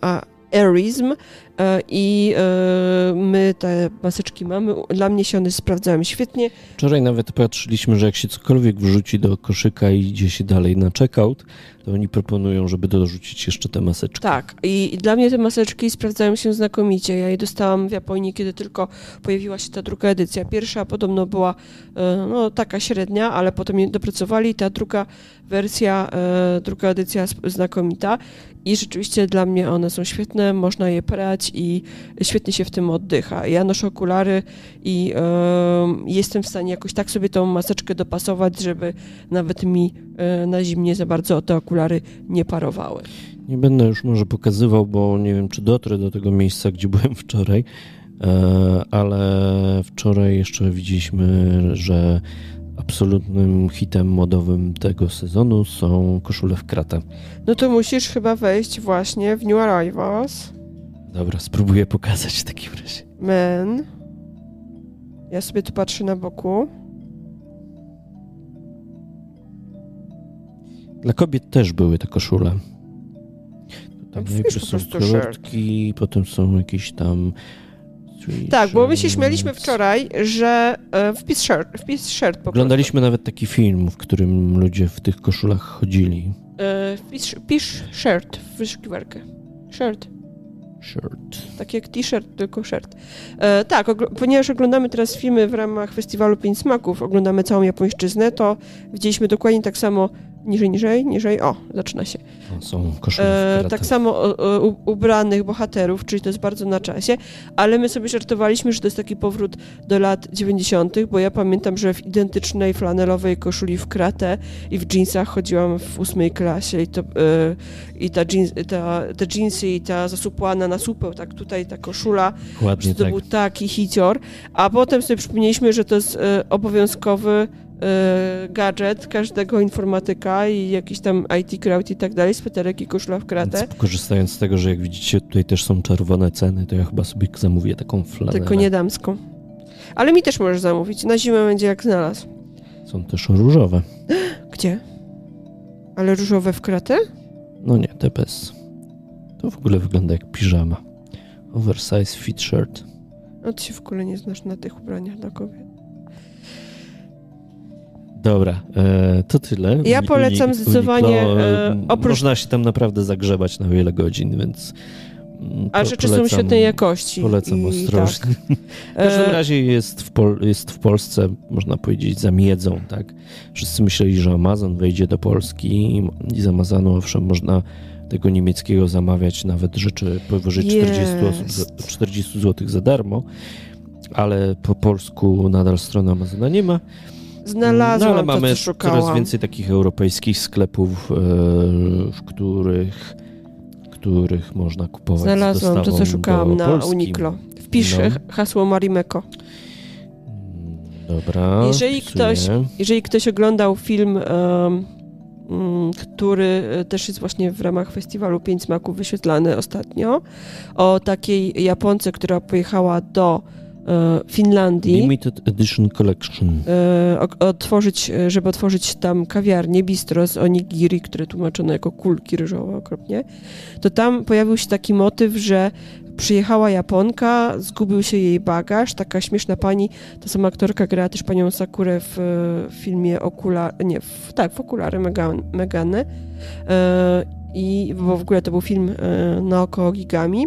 a Airism e, i e, my te maseczki mamy. Dla mnie się one sprawdzają świetnie. Wczoraj nawet patrzyliśmy, że jak się cokolwiek wrzuci do koszyka i idzie się dalej na checkout, oni proponują, żeby dorzucić jeszcze te maseczki. Tak, i, dla mnie te maseczki sprawdzają się znakomicie. Ja je dostałam w Japonii, kiedy tylko pojawiła się ta druga edycja. Pierwsza podobno była e, no, taka średnia, ale potem je dopracowali. Ta druga wersja, druga edycja znakomita i rzeczywiście dla mnie one są świetne, można je prać i świetnie się w tym oddycha. Ja noszę okulary i yy, jestem w stanie jakoś tak sobie tą maseczkę dopasować, żeby nawet mi yy, na zimnie za bardzo te okulary nie parowały. Nie będę już może pokazywał, bo nie wiem, czy dotrę do tego miejsca, gdzie byłem wczoraj, e, ale wczoraj jeszcze widzieliśmy, że absolutnym hitem modowym tego sezonu są koszule w kratę. No to musisz chyba wejść właśnie w New Arrivals. Dobra, spróbuję pokazać w takim razie. Men. Ja sobie tu patrzę na boku. Dla kobiet też były te koszule. Tam najpierw są kolorki, potem są jakieś tam tak, bo my się śmialiśmy wczoraj, że e, wpis shirt, wpis shirt po Oglądaliśmy nawet taki film, w którym ludzie w tych koszulach chodzili. E, wpis, shirt w wyszukiwarkę. Shirt. Shirt. Tak jak t-shirt, tylko shirt. E, tak, ponieważ oglądamy teraz filmy w ramach festiwalu Pięć Smaków, oglądamy całą japońszczyznę, to widzieliśmy dokładnie tak samo niżej, niżej, niżej, o, zaczyna się. Są koszule e, Tak samo u, ubranych bohaterów, czyli to jest bardzo na czasie, ale my sobie żartowaliśmy, że to jest taki powrót do lat 90., bo ja pamiętam, że w identycznej flanelowej koszuli w kratę i w jeansach chodziłam w ósmej klasie i, to, e, i ta, jeans, ta, te jeansy i ta zasupłana na supeł, tak tutaj ta koszula, Ładnie, to tak. był taki hicior, a potem sobie przypomnieliśmy, że to jest e, obowiązkowy gadżet każdego informatyka i jakiś tam IT crowd i tak dalej, sweterek i koszula w kratę. Więc korzystając z tego, że jak widzicie tutaj też są czerwone ceny, to ja chyba sobie zamówię taką flanelę. Tylko nie damską. Ale mi też możesz zamówić. Na zimę będzie jak znalazł. Są też różowe. Gdzie? Ale różowe w kratę? No nie, te bez. To w ogóle wygląda jak piżama. Oversize fit shirt. No ty się w ogóle nie znasz na tych ubraniach dla kobiet. Dobra, e, to tyle. Ja polecam zdecydowanie. E, oprócz... Można się tam naprawdę zagrzebać na wiele godzin, więc. Mm, A rzeczy polecam, są świetnej jakości. Polecam ostrożnie. Tak. W każdym e, razie jest w, Pol jest w Polsce, można powiedzieć, za miedzą, tak? Wszyscy myśleli, że Amazon wejdzie do Polski i z Amazonu owszem można tego niemieckiego zamawiać nawet rzeczy powyżej 40, osób, 40 zł za darmo, ale po polsku nadal strony Amazona nie ma. Znalazłam no, ale mamy to, coraz więcej takich europejskich sklepów, e, w których, których można kupować Znalazłam to, co szukałam na Uniqlo. Wpisz no. hasło Marimeko. Dobra. Jeżeli ktoś, jeżeli ktoś oglądał film, um, który też jest właśnie w ramach festiwalu Pięć Smaków wyświetlany ostatnio, o takiej Japonce, która pojechała do E, Finlandii. Limited Edition Collection. E, otworzyć, e, żeby otworzyć tam kawiarnię, bistro z onigiri, które tłumaczono jako kulki ryżowe okropnie, to tam pojawił się taki motyw, że przyjechała Japonka, zgubił się jej bagaż, taka śmieszna pani, ta sama aktorka grała też panią Sakurę w, filmie Okula, nie, w, tak, w Okulary Megan, Megany i bo w ogóle to był film naokoło gigami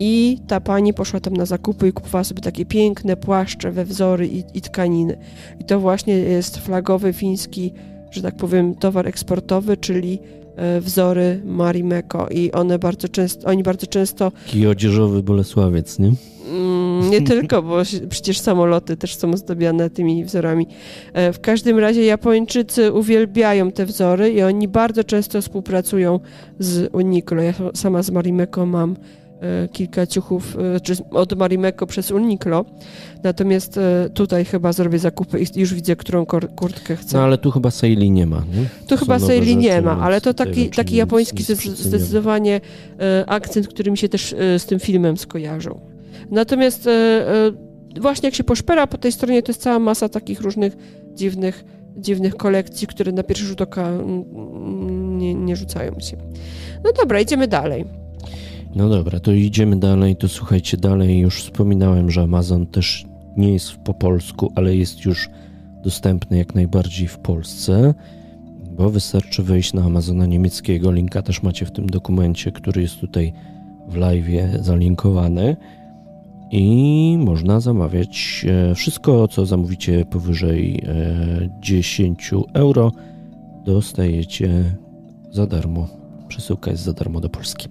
i ta pani poszła tam na zakupy i kupowała sobie takie piękne płaszcze we wzory i, i tkaniny. I to właśnie jest flagowy fiński, że tak powiem, towar eksportowy, czyli e, wzory Marimeko i one bardzo często, oni bardzo często... Taki odzieżowy Bolesławiec, nie? Mm, nie tylko, bo przecież samoloty też są ozdabiane tymi wzorami. E, w każdym razie Japończycy uwielbiają te wzory i oni bardzo często współpracują z Uniqlo. Ja sama z Marimeko mam kilka ciuchów e, od Marimeko przez Uniqlo. Natomiast e, tutaj chyba zrobię zakupy i już widzę, którą kurtkę chcę. No ale tu chyba Seili nie ma, nie? Tu chyba Seili nie ma, ale to taki, taki japoński zdecydowanie akcent, który mi się też z tym filmem skojarzył. Natomiast właśnie jak się poszpera po tej stronie, to jest cała masa takich różnych dziwnych, dziwnych kolekcji, które na pierwszy rzut oka nie, nie rzucają się. No dobra, idziemy dalej. No dobra, to idziemy dalej. To słuchajcie, dalej już wspominałem, że Amazon też nie jest po polsku, ale jest już dostępny jak najbardziej w Polsce, bo wystarczy wejść na Amazona niemieckiego. Linka też macie w tym dokumencie, który jest tutaj w live zalinkowany. I można zamawiać e, wszystko, co zamówicie powyżej 10 e, euro, dostajecie za darmo. Przesyłka jest za darmo do Polski.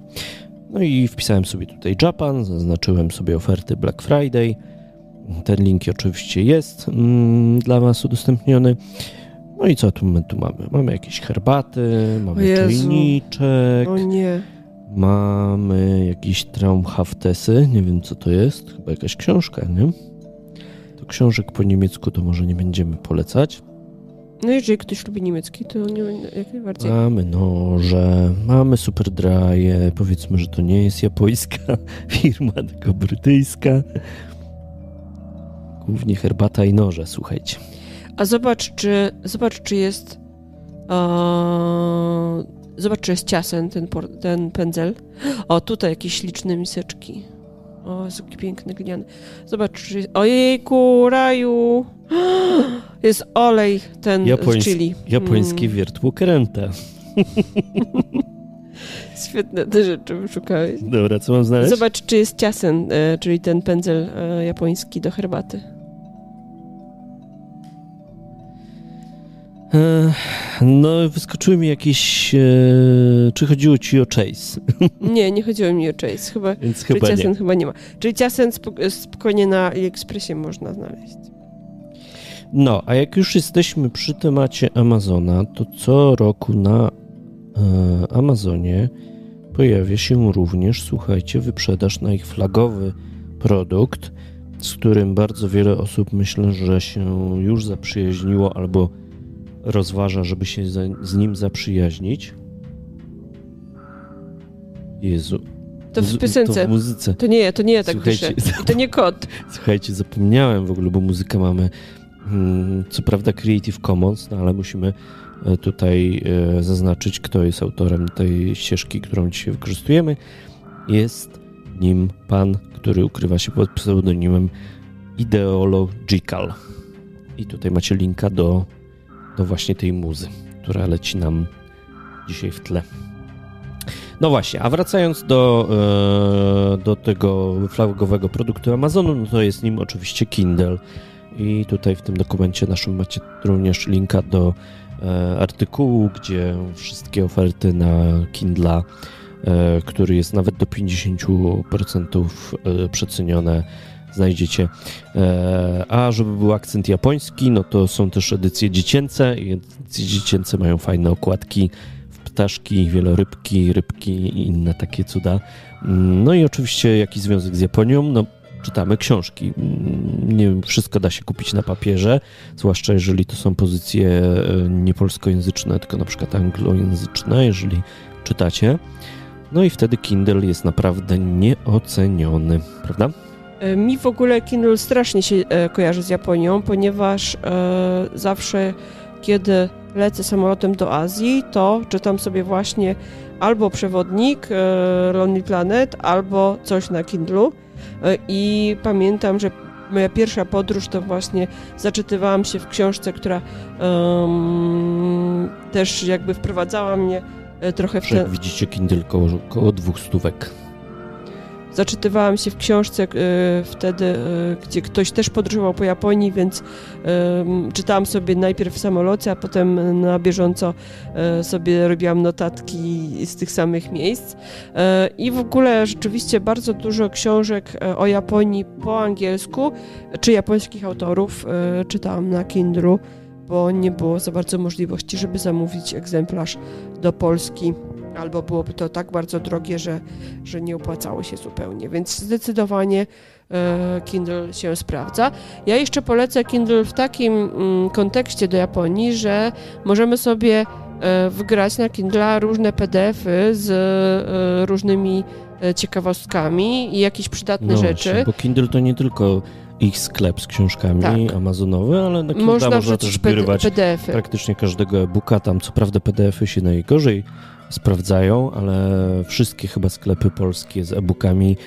No i wpisałem sobie tutaj Japan, zaznaczyłem sobie oferty Black Friday. Ten link oczywiście jest mm, dla Was udostępniony. No i co tu my tu mamy? Mamy jakieś herbaty, mamy czajniczek. O nie. Mamy jakieś traumhaftesy. Nie wiem co to jest. Chyba jakaś książka, nie? To książek po niemiecku to może nie będziemy polecać. No jeżeli ktoś lubi niemiecki, to nie, jak najbardziej. Mamy noże, mamy super draje. Powiedzmy, że to nie jest japońska firma, tylko brytyjska. Głównie herbata i noże, słuchajcie. A zobacz, czy, zobacz, czy jest. Uh, zobacz, czy jest ciasen ten, ten pędzel. O, tutaj jakieś śliczne miseczki. O, jaki piękny gliniany. Zobacz, czy... Ojejku, raju! Jest olej ten Japońs... z chili. Japoński mm. wiertło kręta. Świetne te rzeczy wyszukałeś. Dobra, co mam znaleźć? Zobacz, czy jest ciasen, e, czyli ten pędzel e, japoński do herbaty. No, wyskoczyły mi jakieś. E, czy chodziło ci o Chase? Nie, nie chodziło mi o Chase. Chyba, Więc chyba ciasen nie. chyba nie ma. Czyli ciasen spokojnie na AliExpressie można znaleźć. No, a jak już jesteśmy przy temacie Amazona, to co roku na e, Amazonie pojawia się również, słuchajcie, wyprzedaż na ich flagowy produkt, z którym bardzo wiele osób myślę, że się już zaprzyjaźniło albo rozważa, żeby się z nim zaprzyjaźnić. Jezu. To w piosence. To w muzyce. To nie, to nie ja tak Słuchajcie, To nie kot. Słuchajcie, zapomniałem w ogóle, bo muzykę mamy hmm, co prawda Creative Commons, no ale musimy e, tutaj e, zaznaczyć, kto jest autorem tej ścieżki, którą dzisiaj wykorzystujemy. Jest nim pan, który ukrywa się pod pseudonimem Ideological. I tutaj macie linka do do właśnie tej muzy, która leci nam dzisiaj w tle. No właśnie, a wracając do, e, do tego flagowego produktu Amazonu, no to jest nim oczywiście Kindle. I tutaj w tym dokumencie naszym macie również linka do e, artykułu, gdzie wszystkie oferty na Kindla, e, który jest nawet do 50% przecenione, znajdziecie. E, a żeby był akcent japoński, no to są też edycje dziecięce edycje dziecięce mają fajne okładki ptaszki, wielorybki, rybki i inne takie cuda. Mm, no i oczywiście jakiś związek z Japonią, no czytamy książki. Mm, nie wiem, wszystko da się kupić na papierze, zwłaszcza jeżeli to są pozycje e, nie polskojęzyczne, tylko na przykład anglojęzyczne, jeżeli czytacie. No i wtedy Kindle jest naprawdę nieoceniony, prawda? E, mi w ogóle Kindle strasznie się e, kojarzy z Japonią, ponieważ e, zawsze, kiedy lecę samolotem do Azji, to czytam sobie właśnie albo przewodnik Lonely Planet, albo coś na Kindlu. I pamiętam, że moja pierwsza podróż to właśnie zaczytywałam się w książce, która um, też jakby wprowadzała mnie trochę w ten... Jak widzicie, Kindle koło, koło dwóch stówek. Zaczytywałam się w książce y, wtedy, y, gdzie ktoś też podróżował po Japonii, więc y, czytałam sobie najpierw w samolocie, a potem na bieżąco sobie robiłam notatki z tych samych miejsc. I w ogóle rzeczywiście bardzo dużo książek o Japonii po angielsku, czy japońskich autorów czytałam na Kindlu, bo nie było za bardzo możliwości, żeby zamówić egzemplarz do Polski albo byłoby to tak bardzo drogie, że, że nie opłacało się zupełnie. Więc zdecydowanie e, Kindle się sprawdza. Ja jeszcze polecę Kindle w takim mm, kontekście do Japonii, że możemy sobie e, wgrać na Kindle różne PDFy z e, różnymi ciekawostkami i jakieś przydatne no rzeczy. Bo Kindle to nie tylko ich sklep z książkami tak. amazonowy, ale na można, można też wgrywać PDF-y. praktycznie każdego e-booka. Tam co prawda PDF-y się najgorzej sprawdzają, ale wszystkie chyba sklepy polskie z e-bookami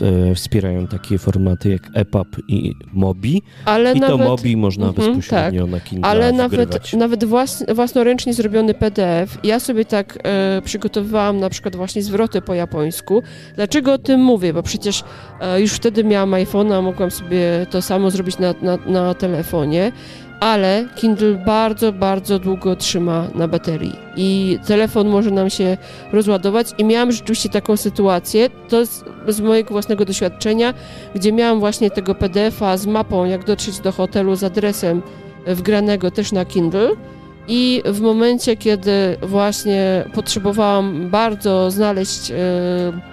e, wspierają takie formaty jak EPUB i Mobi. Ale I nawet, to Mobi można mm, bezpośrednio tak. na Kindle Ale nawet, nawet włas, własnoręcznie zrobiony PDF, ja sobie tak e, przygotowywałam na przykład właśnie zwroty po japońsku. Dlaczego o tym mówię? Bo przecież e, już wtedy miałam iPhone'a, mogłam sobie to samo zrobić na, na, na telefonie ale Kindle bardzo, bardzo długo trzyma na baterii. I telefon może nam się rozładować. I miałam rzeczywiście taką sytuację, to z, z mojego własnego doświadczenia, gdzie miałam właśnie tego PDF-a z mapą, jak dotrzeć do hotelu z adresem wgranego też na Kindle i w momencie, kiedy właśnie potrzebowałam bardzo znaleźć, e,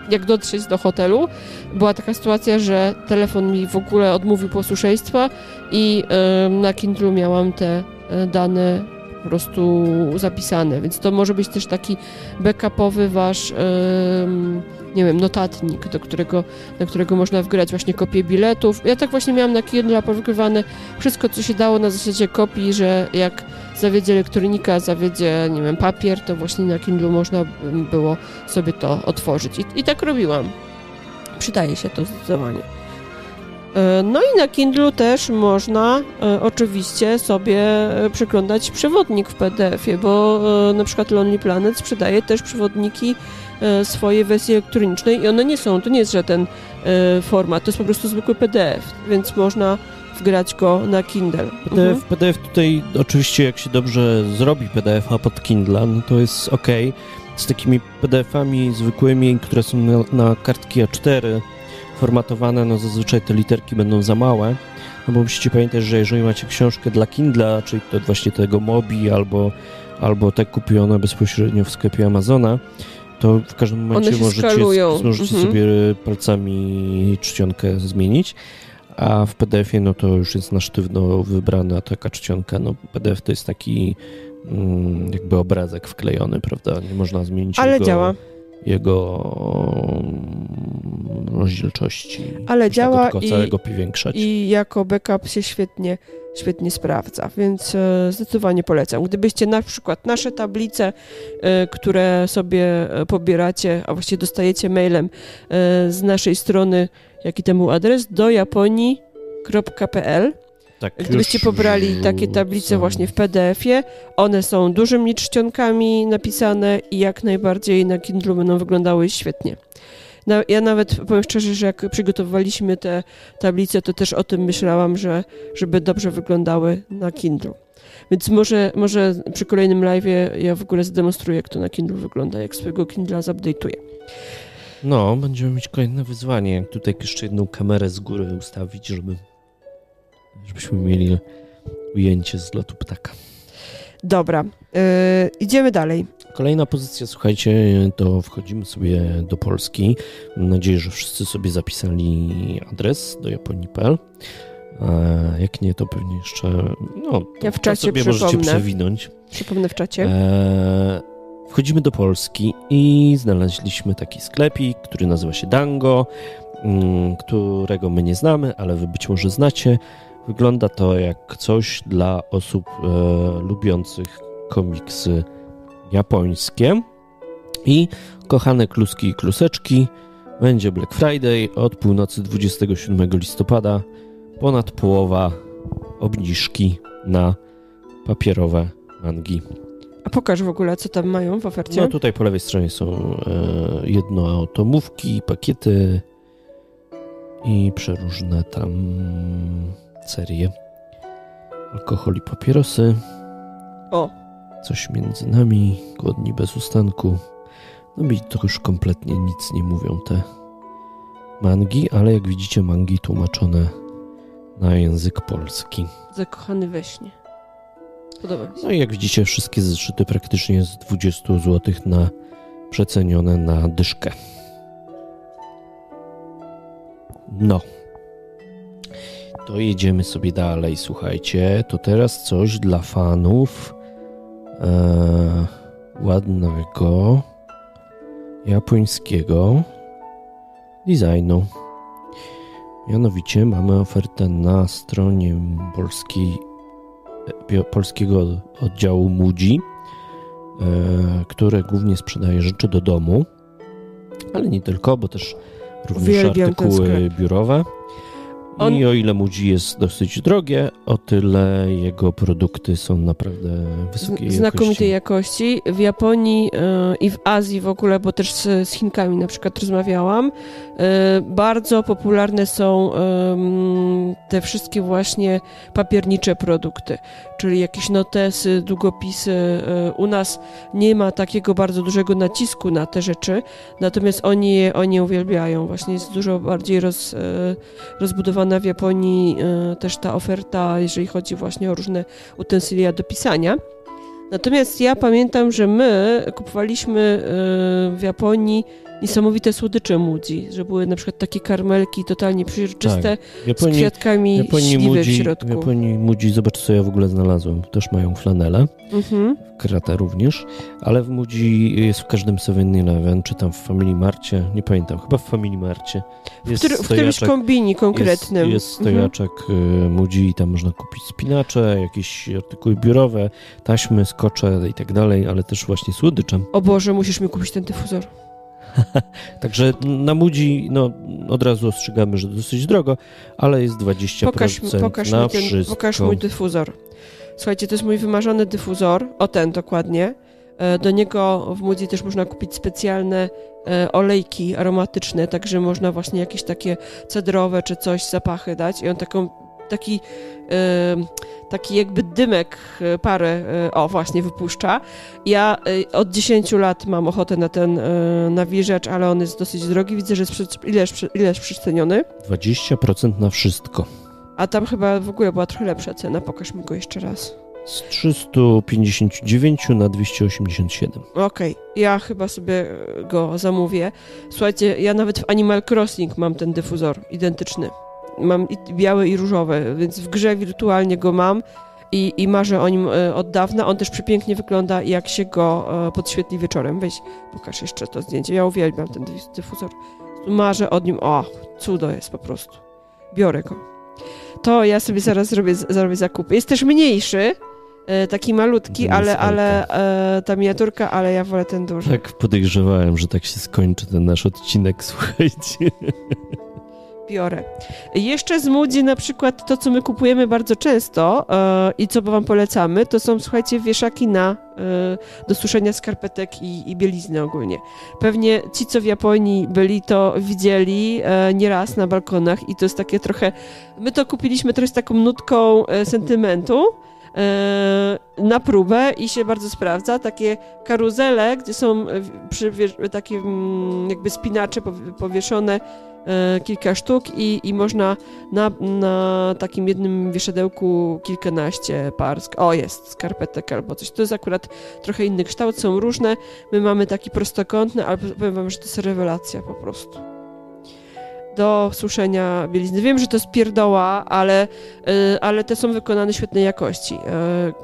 jak dotrzeć do hotelu, była taka sytuacja, że telefon mi w ogóle odmówił posłuszeństwa i e, na Kindle miałam te e, dane po prostu zapisane, więc to może być też taki backupowy wasz nie wiem, notatnik, do którego, do którego można wgrać właśnie kopię biletów. Ja tak właśnie miałam na Kindle powykrywane wszystko, co się dało na zasadzie kopii, że jak zawiedzie elektronika, zawiedzie, nie wiem, papier, to właśnie na Kindle można było sobie to otworzyć. I, i tak robiłam. Przydaje się to zdecydowanie. E, no i na Kindle też można e, oczywiście sobie e, przeglądać przewodnik w PDF-ie, bo na przykład Lonely Planet sprzedaje też przewodniki swojej wersji elektronicznej i one nie są, to nie jest żaden format, to jest po prostu zwykły PDF, więc można wgrać go na Kindle. PDF, mhm. PDF tutaj oczywiście jak się dobrze zrobi PDF-a pod Kindle, no to jest ok. Z takimi PDF-ami zwykłymi, które są na, na kartki A4 formatowane, no zazwyczaj te literki będą za małe. No bo musicie pamiętać, że jeżeli macie książkę dla Kindle, czyli to właśnie tego Mobi albo, albo te kupione bezpośrednio w sklepie Amazona, to w każdym momencie możecie, możecie mhm. sobie palcami czcionkę zmienić a w PDF-ie no to już jest na sztywno wybrana taka czcionka. No PDF to jest taki mm, jakby obrazek wklejony, prawda? Nie można zmienić Ale jego, działa. Jego mm, rozdzielczości. Ale działa i, całego powiększać. i jako backup się świetnie świetnie sprawdza, więc e, zdecydowanie polecam. Gdybyście na przykład nasze tablice, e, które sobie e, pobieracie, a właściwie dostajecie mailem z naszej strony jaki temu adres, do japonii.pl. Tak, Gdybyście pobrali takie tablice właśnie w PDF-ie, one są dużymi czcionkami napisane i jak najbardziej na Kindle będą wyglądały świetnie. ja nawet powiem szczerze, że jak przygotowywaliśmy te tablice, to też o tym myślałam, że żeby dobrze wyglądały na Kindle. Więc może, może przy kolejnym live ja w ogóle zdemonstruję, jak to na Kindle wygląda, jak swojego Kindla zupdate'uję. No, będziemy mieć kolejne wyzwanie. Tutaj jeszcze jedną kamerę z góry ustawić, żeby żebyśmy mieli ujęcie z lotu ptaka. Dobra, yy, idziemy dalej. Kolejna pozycja, słuchajcie, to wchodzimy sobie do Polski. Mam nadzieję, że wszyscy sobie zapisali adres do japonii.pl. Jak nie, to pewnie jeszcze. No, ja w czacie sobie przypomnę. możecie przewinąć. Przypomnę w czacie. E, Wchodzimy do Polski i znaleźliśmy taki sklepik, który nazywa się Dango, mm, którego my nie znamy, ale wy być może znacie. Wygląda to jak coś dla osób e, lubiących komiksy japońskie. I kochane kluski i kluseczki, będzie Black Friday od północy 27 listopada. Ponad połowa obniżki na papierowe mangi. A pokaż w ogóle, co tam mają w ofercie. No tutaj po lewej stronie są e, jednoautomówki, pakiety i przeróżne tam serie. Alkohol i papierosy. O! Coś między nami, głodni bez ustanku. No mi to już kompletnie nic nie mówią te mangi, ale jak widzicie mangi tłumaczone na język polski. Zakochany we śnie. Podoba mi się. No i jak widzicie, wszystkie zeszyty praktycznie z 20 zł na przecenione na dyszkę. No. To jedziemy sobie dalej, słuchajcie. To teraz coś dla fanów e, ładnego japońskiego designu. Mianowicie mamy ofertę na stronie polskiej, e, polskiego oddziału Mudzi, e, które głównie sprzedaje rzeczy do domu, ale nie tylko, bo też również Uwielbiam artykuły biurowe. On- I o ile Mudzi jest dosyć drogie, o tyle jego produkty są naprawdę wysokiej znakomitej jakości. jakości. W Japonii e, i w Azji w ogóle, bo też z, z Chinkami na przykład rozmawiałam, e, bardzo popularne są em, te wszystkie właśnie papiernicze produkty, czyli jakieś notesy, długopisy. E, u nas nie ma takiego bardzo dużego nacisku na te rzeczy, natomiast oni je, oni je uwielbiają. Właśnie jest dużo bardziej roz, e, rozbudowana w Japonii e, też ta oferta, jeżeli chodzi właśnie o różne utensylia do pisania. Natomiast ja pamiętam, że my kupowaliśmy e, w Japonii niesamowite słodycze Mudzi, że były na przykład takie karmelki totalnie przeźroczyste W z Japonii, kwiatkami w Japonii, śliwy w Mudzi, w środku. Japonii Mudzi, zobacz co ja w ogóle znalazłem. Też mają flanelę, Mhm. kratę również, ale w Mudzi jest w każdym 7-Eleven, czy tam w Family Marcie, nie pamiętam, chyba w Family Marcie. W, który, w którymś kombini konkretnym. Jest, jest Mhm. stojaczek y, Mudzi i tam można kupić spinacze, jakieś artykuły biurowe, taśmy, skocze i tak dalej, ale też właśnie słodycze. O Boże, musisz mi kupić ten dyfuzor. Także na Mudzi, no od razu ostrzegamy, że dosyć drogo, ale jest 20% Pokaż, pokaż, na mi ten, wszystko. pokaż mój dyfuzor. Słuchajcie, to jest mój wymarzony dyfuzor. O ten dokładnie. E, Do niego w Mudzi też można kupić specjalne e, olejki aromatyczne, także można właśnie jakieś takie cedrowe czy coś zapachy dać i on taką, taki, taki jakby dymek, e, parę, e, o właśnie, wypuszcza. Ja e, od 10 lat mam ochotę na ten nawilżacz, ale on jest dosyć drogi. Widzę, że jest przy, ileż, ileż przeceniony. 20% na wszystko. A tam chyba w ogóle była trochę lepsza cena. Pokaż mi go jeszcze raz. Z 359 na 287. Okej, ja chyba sobie go zamówię. Słuchajcie, ja nawet w Animal Crossing mam ten dyfuzor identyczny. Mam i biały i różowy, więc w grze wirtualnie go mam i, i marzę o nim e, od dawna. On też przepięknie wygląda, jak się go e, podświetli wieczorem. Weź, pokaż jeszcze to zdjęcie. Ja uwielbiam ten dy- dyfuzor. Marzę o nim. O, cudo jest po prostu. Biorę go. To ja sobie zaraz zrobię, zrobię zakupy. Jest też mniejszy, e, taki malutki, ale, ale e, ta miniaturka, ale ja wolę ten duży. Tak podejrzewałem, że tak się skończy ten nasz odcinek, słuchajcie. Biorę. Jeszcze z Moody na przykład to, co my kupujemy bardzo często e, i co wam polecamy, to są, słuchajcie, wieszaki na e, do suszenia skarpetek i, i bielizny ogólnie. Pewnie ci, co w Japonii byli, to widzieli e, nieraz na balkonach i to jest takie trochę... My to kupiliśmy trochę z taką nutką sentymentu, na próbę i się bardzo sprawdza. Takie karuzele, gdzie są takie mm, jakby spinacze powi- powieszone kilka sztuk i, i można na, na takim jednym wieszadełku kilkanaście par. O, jest skarpetek albo coś. To jest akurat trochę inny kształt, są różne. My mamy taki prostokątny, ale powiem wam, że to jest rewelacja po prostu. Do suszenia bielizny. Wiem, że to jest pierdoła, ale, y, ale te są wykonane świetnej jakości. Y,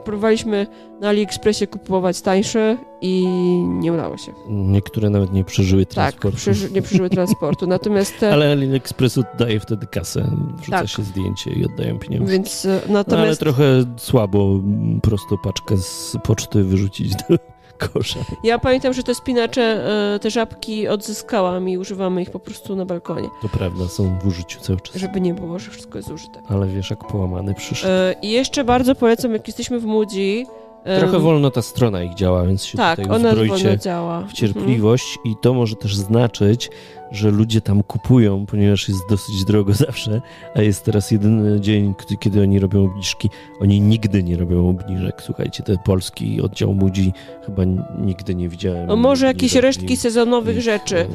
próbowaliśmy na AliExpressie kupować tańsze i nie udało się. Niektóre nawet nie przeżyły Tak, transportu. przeży, nie przeżyły transportu. Natomiast te, Ale AliExpress oddaje wtedy kasę, wrzuca Tak. się zdjęcie i oddają pieniądze. Więc y, No, ale natomiast trochę słabo mm, prosto paczkę z poczty wyrzucić do kosza. ja pamiętam, że te spinacze, y, te żabki odzyskałam i używamy ich po prostu na balkonie, To prawda, są w użyciu cały czas. żeby nie było, że wszystko jest zużyte. Ale wieszak połamany przyszedł. Y, I jeszcze bardzo polecam, jak jesteśmy w Moody. Trochę wolno ta strona ich działa, więc się Tak, tutaj ona uzbroicie działa. w cierpliwość i to może też znaczyć, że ludzie tam kupują, ponieważ jest dosyć drogo zawsze, a jest teraz jedyny dzień, kiedy oni robią obniżki. Oni nigdy nie robią obniżek. Słuchajcie, ten polski oddział Mudzi chyba nigdy nie widziałem. No może jakieś resztki sezonowych i- rzeczy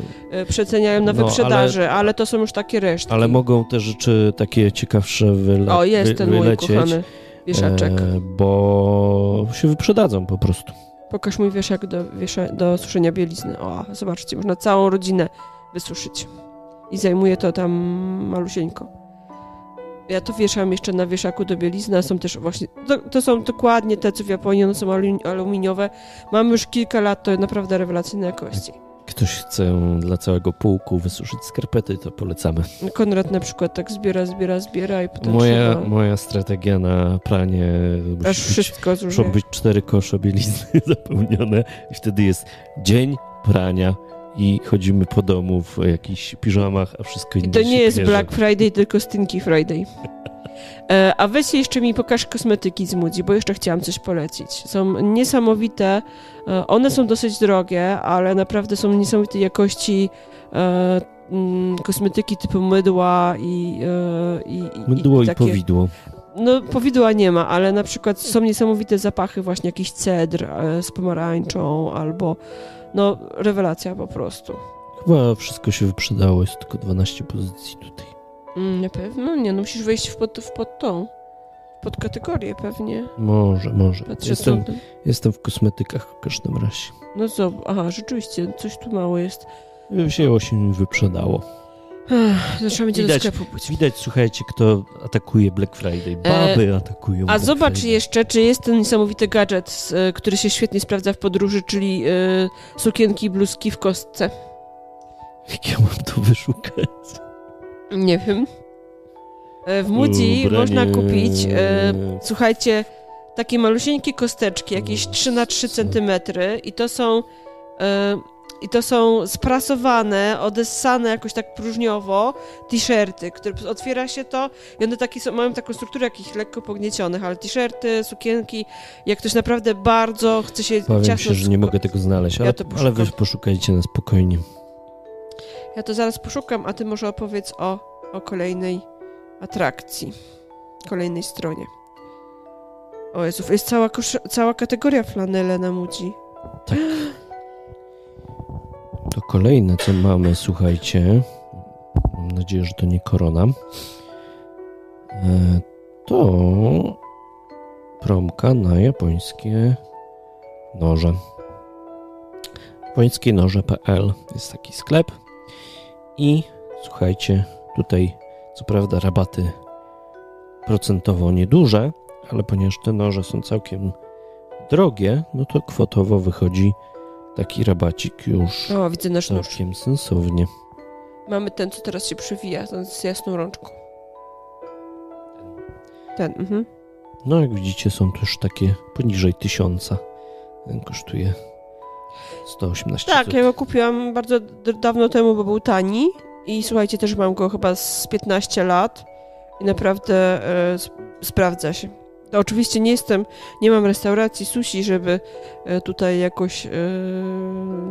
y, przeceniają na No, wyprzedaży, ale, to są już takie resztki. Ale mogą te rzeczy takie ciekawsze wyle, O, jest wy, ten mój wylecieć, kochany wieszaczek. e, bo się wyprzedadzą po prostu. Pokaż mój wieszak do, wiesza, do suszenia bielizny. O, zobaczcie, można całą rodzinę wysuszyć. I zajmuje to tam malusieńko. Ja to wieszam jeszcze na wieszaku do bielizny, a są też właśnie, to, to są dokładnie te, co w Japonii, one są alu- aluminiowe. Mam już kilka lat, to naprawdę rewelacyjne jakości. ktoś chce dla całego pułku wysuszyć skarpety, to polecamy. Konrad na przykład tak zbiera, zbiera, zbiera i potem Moja, moja strategia na pranie Aż być, wszystko zużyje. muszą być cztery kosze bielizny zapełnione i wtedy jest dzień prania i chodzimy po domu w jakichś piżamach, a wszystko inne I to nie jest pierze. Black Friday, tylko Stinky Friday. E, a weź jeszcze mi pokaż kosmetyki z Moody, bo jeszcze chciałam coś polecić. Są niesamowite, e, one są dosyć drogie, ale naprawdę są niesamowitej jakości e, mm, kosmetyki typu mydła i, e, i, i Mydło i, takie, powidło. No, powidła nie ma, ale na przykład są niesamowite zapachy, właśnie jakiś cedr z pomarańczą albo, no, rewelacja po prostu. Chyba wszystko się wyprzedało, jest tylko 12 pozycji tutaj. Mm, na pewno nie, no musisz wejść w pod, w pod tą, pod kategorię pewnie. Może, może. Patrzę, Jestem, co- jestem w kosmetykach w każdym razie. No co, aha, rzeczywiście, coś tu mało jest. Wzięło się i wyprzedało. Trzeba będzie do Widać- sklepu pójść. Widać, słuchajcie, kto atakuje Black Friday. Baby atakują A Black zobacz Friday. jeszcze, czy jest ten niesamowity gadżet, e, który się świetnie sprawdza w podróży, czyli e, sukienki i bluzki w kostce. Jak ja mam to wyszukać? Nie wiem. E, W Moody można kupić, e, słuchajcie, takie malusieńkie kosteczki, jakieś 3 na 3 cm i to są e, i to są sprasowane, odessane jakoś tak próżniowo t-shirty, które otwiera się to i one takie są, mają taką strukturę jakichś lekko pogniecionych, ale t-shirty, sukienki, jak ktoś naprawdę bardzo chce się Powiem ciasno się, że nie mogę tego znaleźć, Ja ale, to ale wy poszukajcie na spokojnie. Ja to zaraz poszukam, a ty może opowiedz o, o kolejnej atrakcji, kolejnej stronie. O Jezu, jest cała, cała kategoria flanele na Muci. Tak. To kolejne, co mamy, słuchajcie. Mam nadzieję, że to nie korona. E, To promka na japońskie noże. Japońskie noże.pl jest taki sklep. I słuchajcie, tutaj co prawda rabaty procentowo nieduże, ale ponieważ te noże są całkiem drogie, no to kwotowo wychodzi taki rabacik już O, widzę nasz nóż. całkiem sensownie. Mamy ten, co teraz się przewija, ten z jasną rączką. Ten, mhm. No jak widzicie są to już takie poniżej tysiąca. Ten kosztuje 118 Tak, zł. ja go kupiłam bardzo dawno temu, bo był tani. I słuchajcie, też mam go chyba z 15 lat. I naprawdę e, sp- sprawdza się. Oczywiście nie jestem, nie mam restauracji sushi, żeby e, tutaj jakoś e,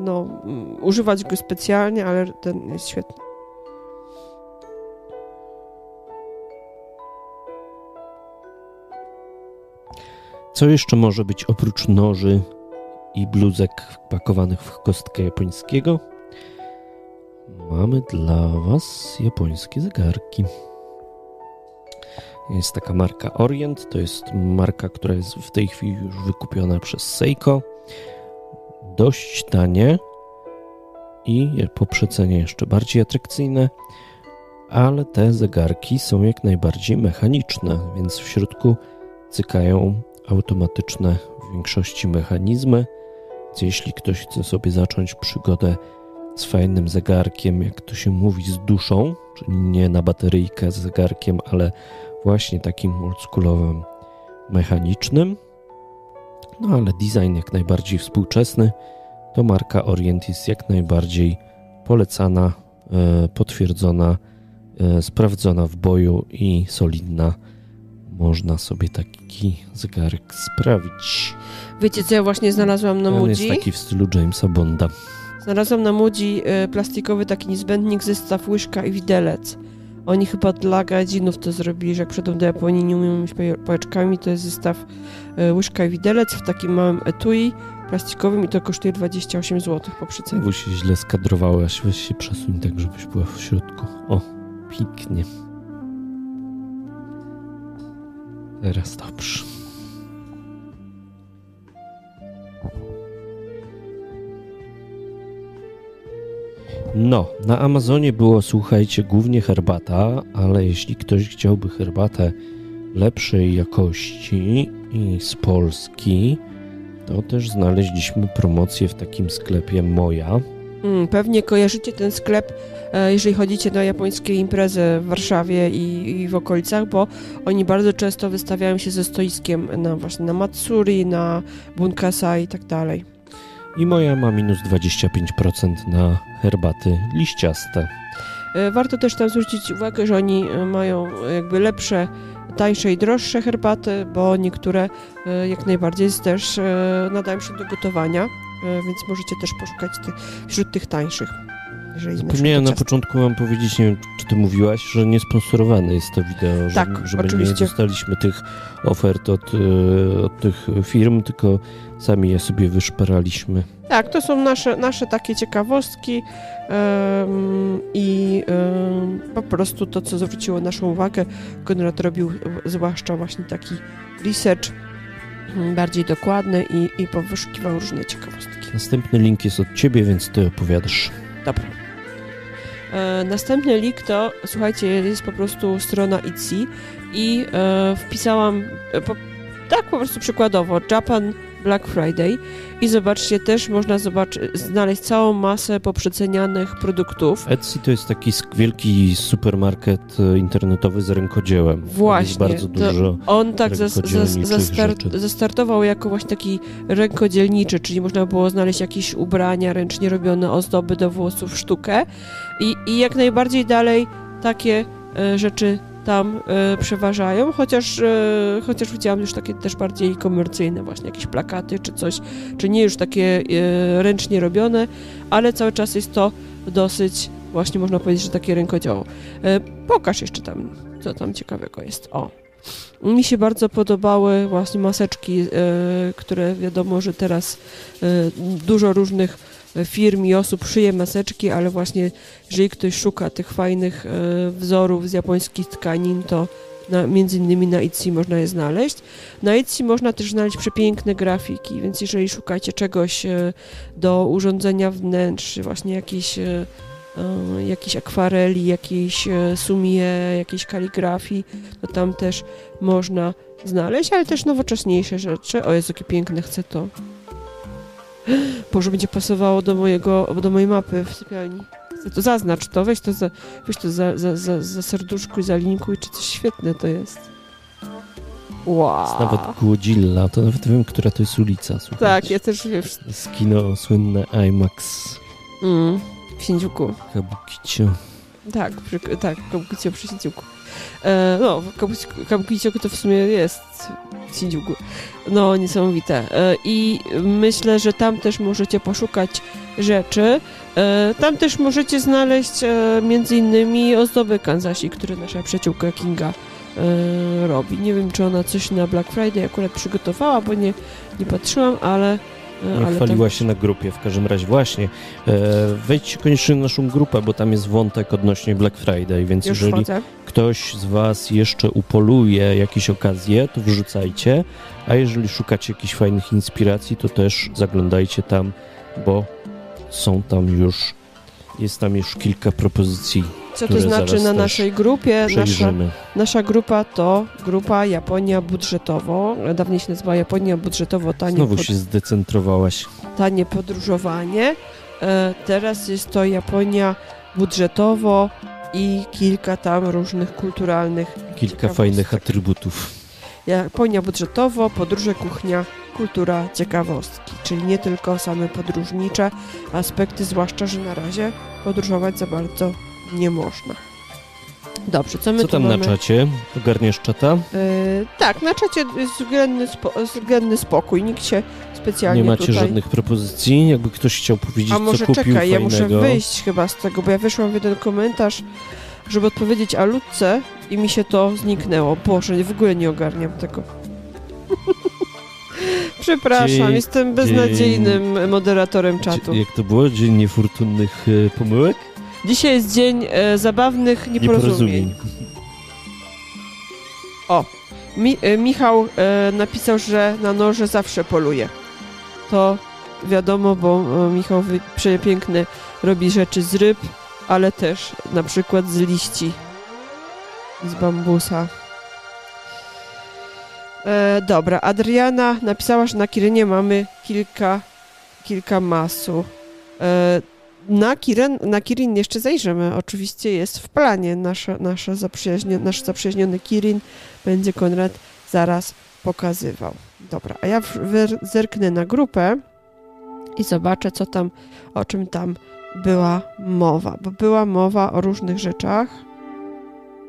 no, mm, używać go specjalnie, ale ten jest świetny. Co jeszcze może być oprócz noży i bluzek wpakowanych w kostkę japońskiego? Mamy dla Was japońskie zegarki. Jest taka marka Orient, to jest marka, która jest w tej chwili już wykupiona przez Seiko. Dość tanie i po przecenie jeszcze bardziej atrakcyjne, ale te zegarki są jak najbardziej mechaniczne, więc w środku cykają automatyczne w większości mechanizmy. Więc jeśli ktoś chce sobie zacząć przygodę z fajnym zegarkiem, jak to się mówi, z duszą, czyli nie na bateryjkę z zegarkiem, ale właśnie takim oldschoolowym, mechanicznym, no ale design jak najbardziej współczesny, to marka Orient jest jak najbardziej polecana, e, potwierdzona, e, sprawdzona w boju i solidna można sobie taki zegarek sprawić. Wiecie, co ja właśnie znalazłam na On jest taki w stylu Jamesa Bonda. Znalazłam na Moody e, plastikowy taki niezbędnik, zestaw łyżka i widelec. Oni chyba dla gadzinów to zrobili, że jak przyjdą do Japonii nie umieją mieć pałeczkami, to jest zestaw e, łyżka i widelec w takim małym etui plastikowym i to kosztuje 28 zł po przycenie. Znowu się źle skadrowałaś, weź się przesuń tak, żebyś była w środku. O, pięknie. Teraz dobrze. No, na Amazonie było, słuchajcie, głównie herbata, ale jeśli ktoś chciałby herbatę lepszej jakości i z Polski, to też znaleźliśmy promocję w takim sklepie Moja. Mm, pewnie kojarzycie ten sklep, e, jeżeli chodzicie na japońskie imprezy w Warszawie i, i, w okolicach, bo oni bardzo często wystawiają się ze stoiskiem na właśnie na Matsuri, na Bunkasa i tak dalej. I moja ma minus 25% na herbaty liściaste. E, warto też tam zwrócić uwagę, że oni e, mają jakby lepsze, tańsze i droższe herbaty, bo niektóre jak najbardziej też nadają się do gotowania E, więc możecie też poszukać ty, wśród tych tańszych. Zapomniałem na początku wam powiedzieć, nie wiem, czy ty mówiłaś, że niesponsorowane jest to wideo, że, tak, żeby oczywiście. nie dostaliśmy tych ofert od, e, od tych firm, tylko sami je sobie wyszperaliśmy. Tak, to są nasze, nasze takie ciekawostki i um, po prostu to, co zwróciło naszą uwagę. Konrad robił zwłaszcza właśnie taki research Mhm, bardziej dokładny i, i powyszukiwał różne ciekawostki. Następny link jest od ciebie, więc ty opowiadasz. Dobra. E, następny link to, słuchajcie, jest po prostu strona Etsy i e, wpisałam, e, po, tak po prostu przykładowo, Japan Black Friday i zobaczcie, też można zobaczyć, znaleźć całą masę poprzecenianych produktów. Etsy to jest taki wielki supermarket e, internetowy z rękodziełem. Właśnie. Jest bardzo dużo On tak zas, zastartował jako właśnie taki rękodzielniczy, czyli można było znaleźć jakieś ubrania ręcznie robione, ozdoby do włosów, sztukę i, i jak najbardziej dalej takie e, rzeczy tam e, przeważają, chociaż, e, chociaż widziałam już takie też bardziej komercyjne, właśnie jakieś plakaty czy coś, czy nie już takie e, ręcznie robione, ale cały czas jest to dosyć, właśnie można powiedzieć, że takie rękodzieło. Pokaż jeszcze tam, co tam ciekawego jest. O. Mi się bardzo podobały właśnie maseczki, które wiadomo, że teraz dużo różnych firm i osób szyje maseczki, ale właśnie jeżeli ktoś szuka tych fajnych e, wzorów z japońskich tkanin, to na, między innymi na Etsy można je znaleźć. Na Etsy można też znaleźć przepiękne grafiki, więc jeżeli szukacie czegoś e, do urządzenia wnętrz, właśnie jakieś e, jakiejś akwareli, jakiejś sumie, jakiejś kaligrafii, to tam też można znaleźć, ale też nowocześniejsze rzeczy. O jest jakie piękne, chcę to. Boże, będzie pasowało do mojego, do mojej mapy w sypialni. To zaznacz to, weź to za, weź to za, za, za, za serduszkuj, zalinkuj, czy coś świetne to jest. Wow. Jest nawet Głodzilla, to nawet wiem, która to jest ulica. Słuchajcie. Tak, ja też wiem. Z kino słynne IMAX. Mm, w Shinjuku. Kabukicio. Tak, przy, tak, Kabukicio przy Shinjuku. E, no, Kabukicio to w sumie jest Shinjuku. No, niesamowite. E, I myślę, że tam też możecie poszukać rzeczy. E, tam też możecie znaleźć e, między innymi ozdoby Kanzasi, które nasza przyjaciółka Kinga robi. Nie wiem, czy ona coś na Black Friday akurat przygotowała, bo nie, nie patrzyłam, ale ale chwaliła tam... się na grupie, w każdym razie właśnie. E, wejdźcie koniecznie na naszą grupę, bo tam jest wątek odnośnie Black Friday, więc Już jeżeli ktoś z Was jeszcze upoluje jakieś okazje, to wrzucajcie, a jeżeli szukacie jakichś fajnych inspiracji, to też zaglądajcie tam, bo są tam już, jest tam już kilka propozycji co to znaczy na naszej grupie? Nasza, nasza, grupa to grupa Japonia budżetowo. Dawniej się nazywała Japonia budżetowo tanie. Znowu pod... się zdecentrowałaś. Tanie podróżowanie. E, teraz jest to Japonia budżetowo i kilka tam różnych kulturalnych. Kilka fajnych atrybutów. Japonia budżetowo, podróże, kuchnia, kultura, ciekawostki, czyli nie tylko same podróżnicze aspekty, zwłaszcza, że na razie podróżować za bardzo nie można. Dobrze, co my co tam mamy? na czacie? Ogarniesz czata? Yy, tak, na czacie jest względny, spo, względny spokój, nikt się specjalnie Nie macie tutaj... żadnych propozycji? Jakby ktoś chciał powiedzieć, A może co kupił czekaj, fajnego? ja muszę wyjść chyba z tego, bo ja wyszłam w jeden komentarz, żeby odpowiedzieć Alutce i mi się to zniknęło. Boże, w ogóle nie ogarniam tego. Przepraszam, dzień, jestem beznadziejnym dzień, moderatorem czatu. Jak to było? Dzień niefortunnych e, pomyłek? Dzisiaj jest dzień e, zabawnych nieporozumień. nieporozumień. O, Mi, e, Michał e, napisał, że na noże zawsze poluje. To wiadomo, bo e, Michał przepiękny robi rzeczy z ryb, ale też na przykład z liści, z bambusa. E, dobra, Adriana napisała, że na Kirynie mamy kilka, kilka masu. E, na, Kiren, na Kirin jeszcze zajrzymy. Oczywiście jest w planie nasza, nasza nasz zaprzyjaźniony Kirin będzie Konrad zaraz pokazywał. Dobra, a ja zerknę na grupę i zobaczę, co tam, o czym tam była mowa, bo była mowa o różnych rzeczach.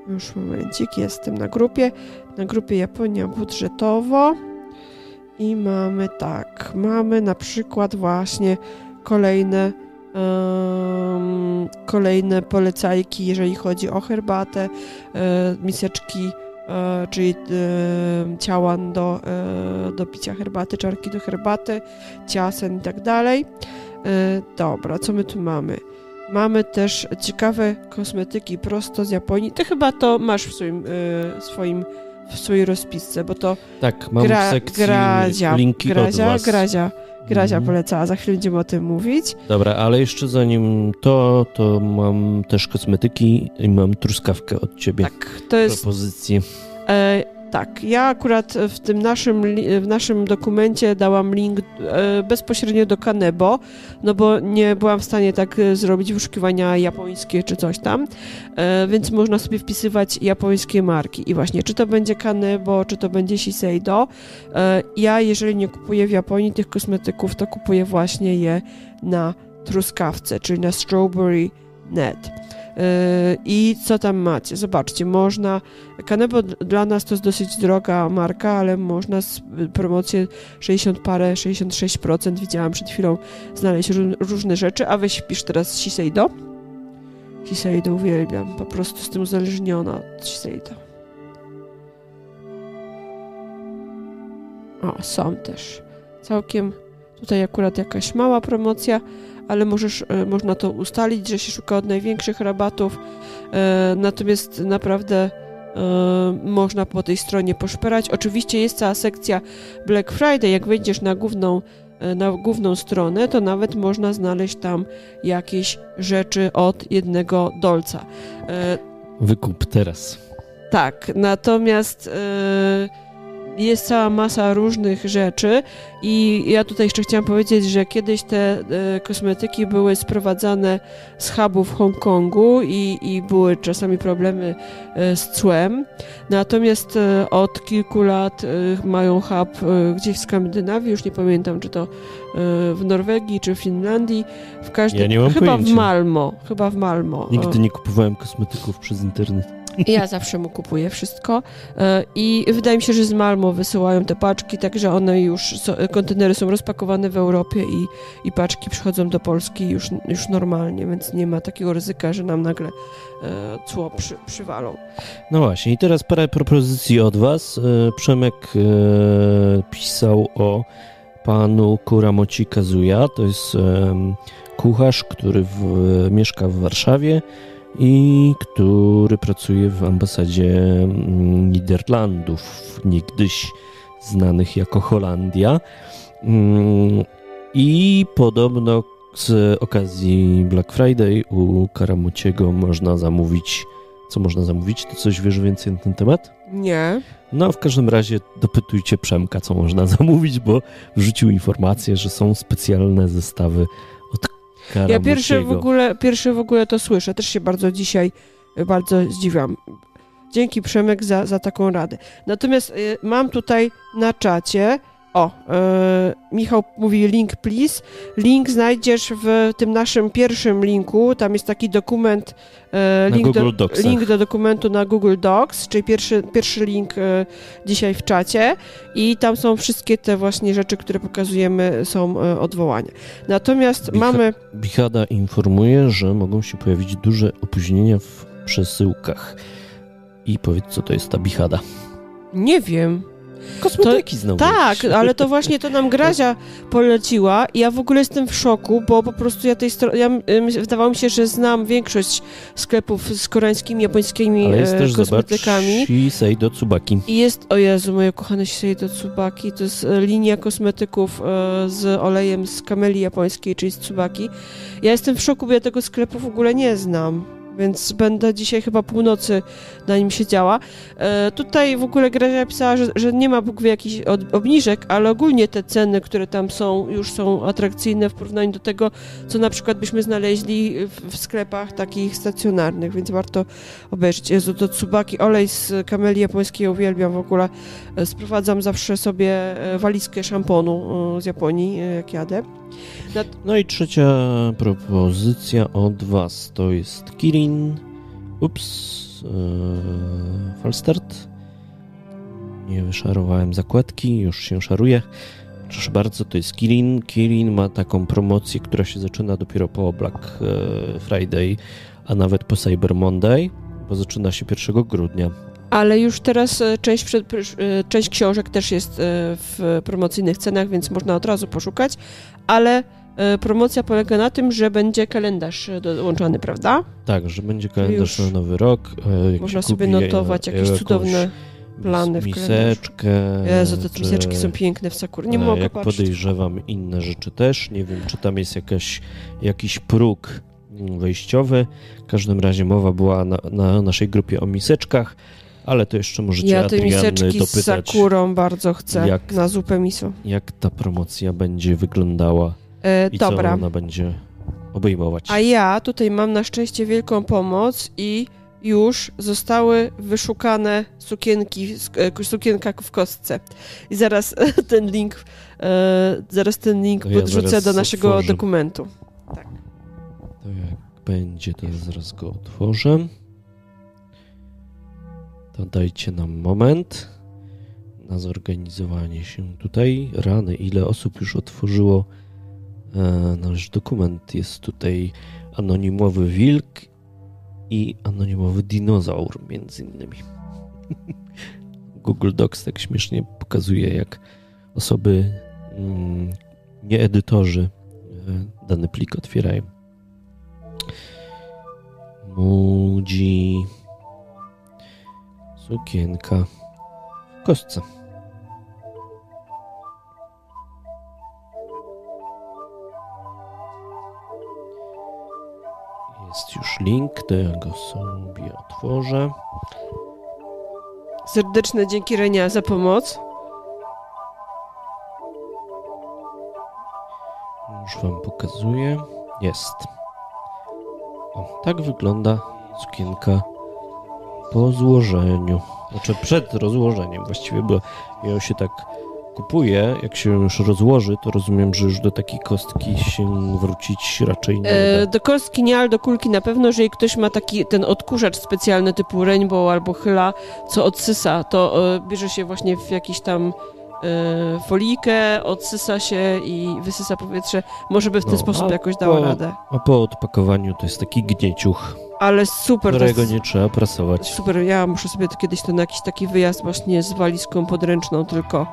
Już momencik, jestem na grupie. Na grupie Japonia budżetowo. I mamy tak, mamy na przykład właśnie kolejne um, kolejne polecajki, jeżeli chodzi o herbatę, e, miseczki, e, czyli e, ciałan do, e, do picia herbaty, czarki do herbaty, ciasen i tak dalej. Dobra, co my tu mamy? Mamy też ciekawe kosmetyki prosto z Japonii. Ty chyba to masz w swoim, e, swoim w swojej rozpisce, bo to tak, mam gra, w sekcji grazia, linki grazia, od was. grazia, grazia mhm. polecała, za chwilę będziemy o tym mówić. Dobra, ale jeszcze zanim to, to mam też kosmetyki i mam truskawkę od ciebie. Tak, to jest... Propozycję. Tak, ja akurat w tym naszym, w naszym dokumencie dałam link e, bezpośrednio do Kanebo, no bo nie byłam w stanie tak e, zrobić wyszukiwania japońskie czy coś tam, e, więc można sobie wpisywać japońskie marki i właśnie, czy to będzie Kanebo, czy to będzie Shiseido. Ja, jeżeli nie kupuję w Japonii tych kosmetyków, to kupuję właśnie je na truskawce, czyli na Strawberry Net. I co tam macie? Zobaczcie, można. Kanebo dla nas to jest dosyć droga marka, ale można promocję 60 parę, 66% widziałam przed chwilą znaleźć różne rzeczy, a weź pisz teraz Shiseido. Shiseido uwielbiam, po prostu jestem uzależniona od Shiseido. O, są też. Całkiem tutaj akurat jakaś mała promocja ale możesz, e, można to ustalić, że się szuka od największych rabatów, e, natomiast naprawdę e, można po tej stronie poszperać. Oczywiście jest cała sekcja Black Friday, jak wejdziesz na główną na główną stronę, to nawet można znaleźć tam jakieś rzeczy od jednego dolca. Wykup teraz. Tak, natomiast jest cała masa różnych rzeczy i ja tutaj jeszcze chciałam powiedzieć, że kiedyś te e, kosmetyki były sprowadzane z hubów w Hongkongu i, i były czasami problemy e, z cłem. Natomiast e, od kilku lat mają hub gdzieś w Skandynawii, już nie pamiętam, czy to w Norwegii, czy w Finlandii. W każdym, ja nie mam chyba pojęcia. w Malmo, chyba w Malmo. Nigdy nie kupowałem kosmetyków przez internet. Ja zawsze mu kupuję wszystko e, i wydaje mi się, że z Malmo wysyłają te paczki, także one już, kontenery są rozpakowane w Europie i, i paczki przychodzą do Polski już, już normalnie, więc nie ma takiego ryzyka, że nam nagle e, cło przy, przywalą. No właśnie i teraz parę propozycji od Was. E, Przemek pisał o panu Kuramoci Kazuya, to jest kucharz, który w, mieszka w Warszawie i który pracuje w ambasadzie mm, Niderlandów, niegdyś znanych jako Holandia. Mm, I podobno z okazji Black Friday u Karamuciego można zamówić. Co można zamówić? Ty coś wiesz więcej na ten temat? Nie. No, w każdym razie dopytujcie Przemka, co można zamówić, bo wrzucił informację, że są specjalne zestawy ja pierwsze w, ogóle, pierwsze w ogóle to słyszę. Też się bardzo dzisiaj e, bardzo zdziwiłam. Dzięki Przemek za, za taką radę. Natomiast y, mam tutaj na czacie o, e, Michał mówi link please. Link znajdziesz w tym naszym pierwszym linku. Tam jest taki dokument, e, link, do, link do dokumentu na Google Docs, czyli pierwszy, pierwszy link e, dzisiaj w czacie. I tam są wszystkie te właśnie rzeczy, które pokazujemy, są odwołania. Natomiast Bicha mamy. Bichada informuje, że mogą się pojawić duże opóźnienia w przesyłkach. I powiedz, co to jest ta bichada. Nie wiem. Kosmetyki to, znowu. Tak, ale to właśnie to nam Grazia poleciła i ja w ogóle jestem w szoku, bo po prostu ja tej strony, ja, wydawało mi się, że znam większość sklepów z koreańskimi, japońskimi ale jest e, też, kosmetykami. Shisei do Tsubaki. I jest, o Jezu, moje kochane Shisei do Tsubaki, to jest e, linia kosmetyków e, z olejem z kameli japońskiej, czyli z Tsubaki. Ja jestem w szoku, bo ja tego sklepu w ogóle nie znam. Więc będę dzisiaj chyba północy na nim siedziała. E, tutaj w ogóle Grezia pisała, że, że nie ma Bóg wie jakichś od, obniżek, ale ogólnie te ceny, które tam są, już są atrakcyjne w porównaniu do tego, co na przykład byśmy znaleźli w, w sklepach takich stacjonarnych, więc warto obejrzeć. Jezu, to Tsubaki, olej z kamelii japońskiej uwielbiam w ogóle. E, sprowadzam zawsze sobie e, walizkę szamponu e, z Japonii, e, jak jadę. No i trzecia propozycja od Was to jest Kirin. Ups, yy, Falstart. Nie wyszarowałem zakładki, już się szaruje. Proszę bardzo, to jest Kirin. Kirin ma taką promocję, która się zaczyna dopiero po Black e, Friday, a nawet po Cyber Monday, bo zaczyna się 1 grudnia. Ale już teraz e, część, e, część książek też jest e, w promocyjnych cenach, więc można od razu poszukać, ale promocja polega na tym, że będzie kalendarz dołączony, prawda? Tak, że będzie kalendarz na nowy rok. Można sobie notować jakieś cudowne plany w miseczkę. Jezu, te miseczki są piękne w Sakura. Nie mogę Jak patrzeć. podejrzewam inne rzeczy też. Nie wiem, czy tam jest jakaś, jakiś próg wejściowy. W każdym razie mowa była na, na naszej grupie o miseczkach. Ale to jeszcze możecie Ja tej miseczki dopytać, z sakurą bardzo chcę jak, na zupę miso. Jak ta promocja będzie wyglądała e, i dobra. co ona będzie obejmować. A ja tutaj mam na szczęście wielką pomoc i już zostały wyszukane sukienki, e, sukienka w kostce. I zaraz ten link, e, zaraz ten link ja podrzucę do naszego otworzę. dokumentu. Tak. To jak będzie, to ja zaraz go otworzę. To dajcie nam moment na zorganizowanie się tutaj. Rany, ile osób już otworzyło e, nasz dokument. Jest tutaj anonimowy wilk i anonimowy dinozaur, między innymi. Google Docs tak śmiesznie pokazuje, jak osoby, mm, nie edytorzy, e, dany plik otwierają. Mudzi. Sukienka w kostce. Jest już link, to ja go sobie otworzę. Serdeczne dzięki Renia za pomoc. Już wam pokazuję. Jest. O, tak wygląda sukienka po złożeniu. Znaczy przed rozłożeniem właściwie, bo ją się tak kupuje, jak się już rozłoży, to rozumiem, że już do takiej kostki się wrócić raczej nie e, Do kostki nie, ale do kulki na pewno, jeżeli ktoś ma taki ten odkurzacz specjalny typu Rainbow albo Chyla, co odsysa, to e, bierze się właśnie w jakiś tam e, folikę, odsysa się i wysysa powietrze. Może by w ten no, sposób jakoś dało radę. A po odpakowaniu to jest taki gnieciuch ale super. Którego jest, nie trzeba prasować. Super, ja muszę sobie to kiedyś to na jakiś taki wyjazd właśnie z walizką podręczną tylko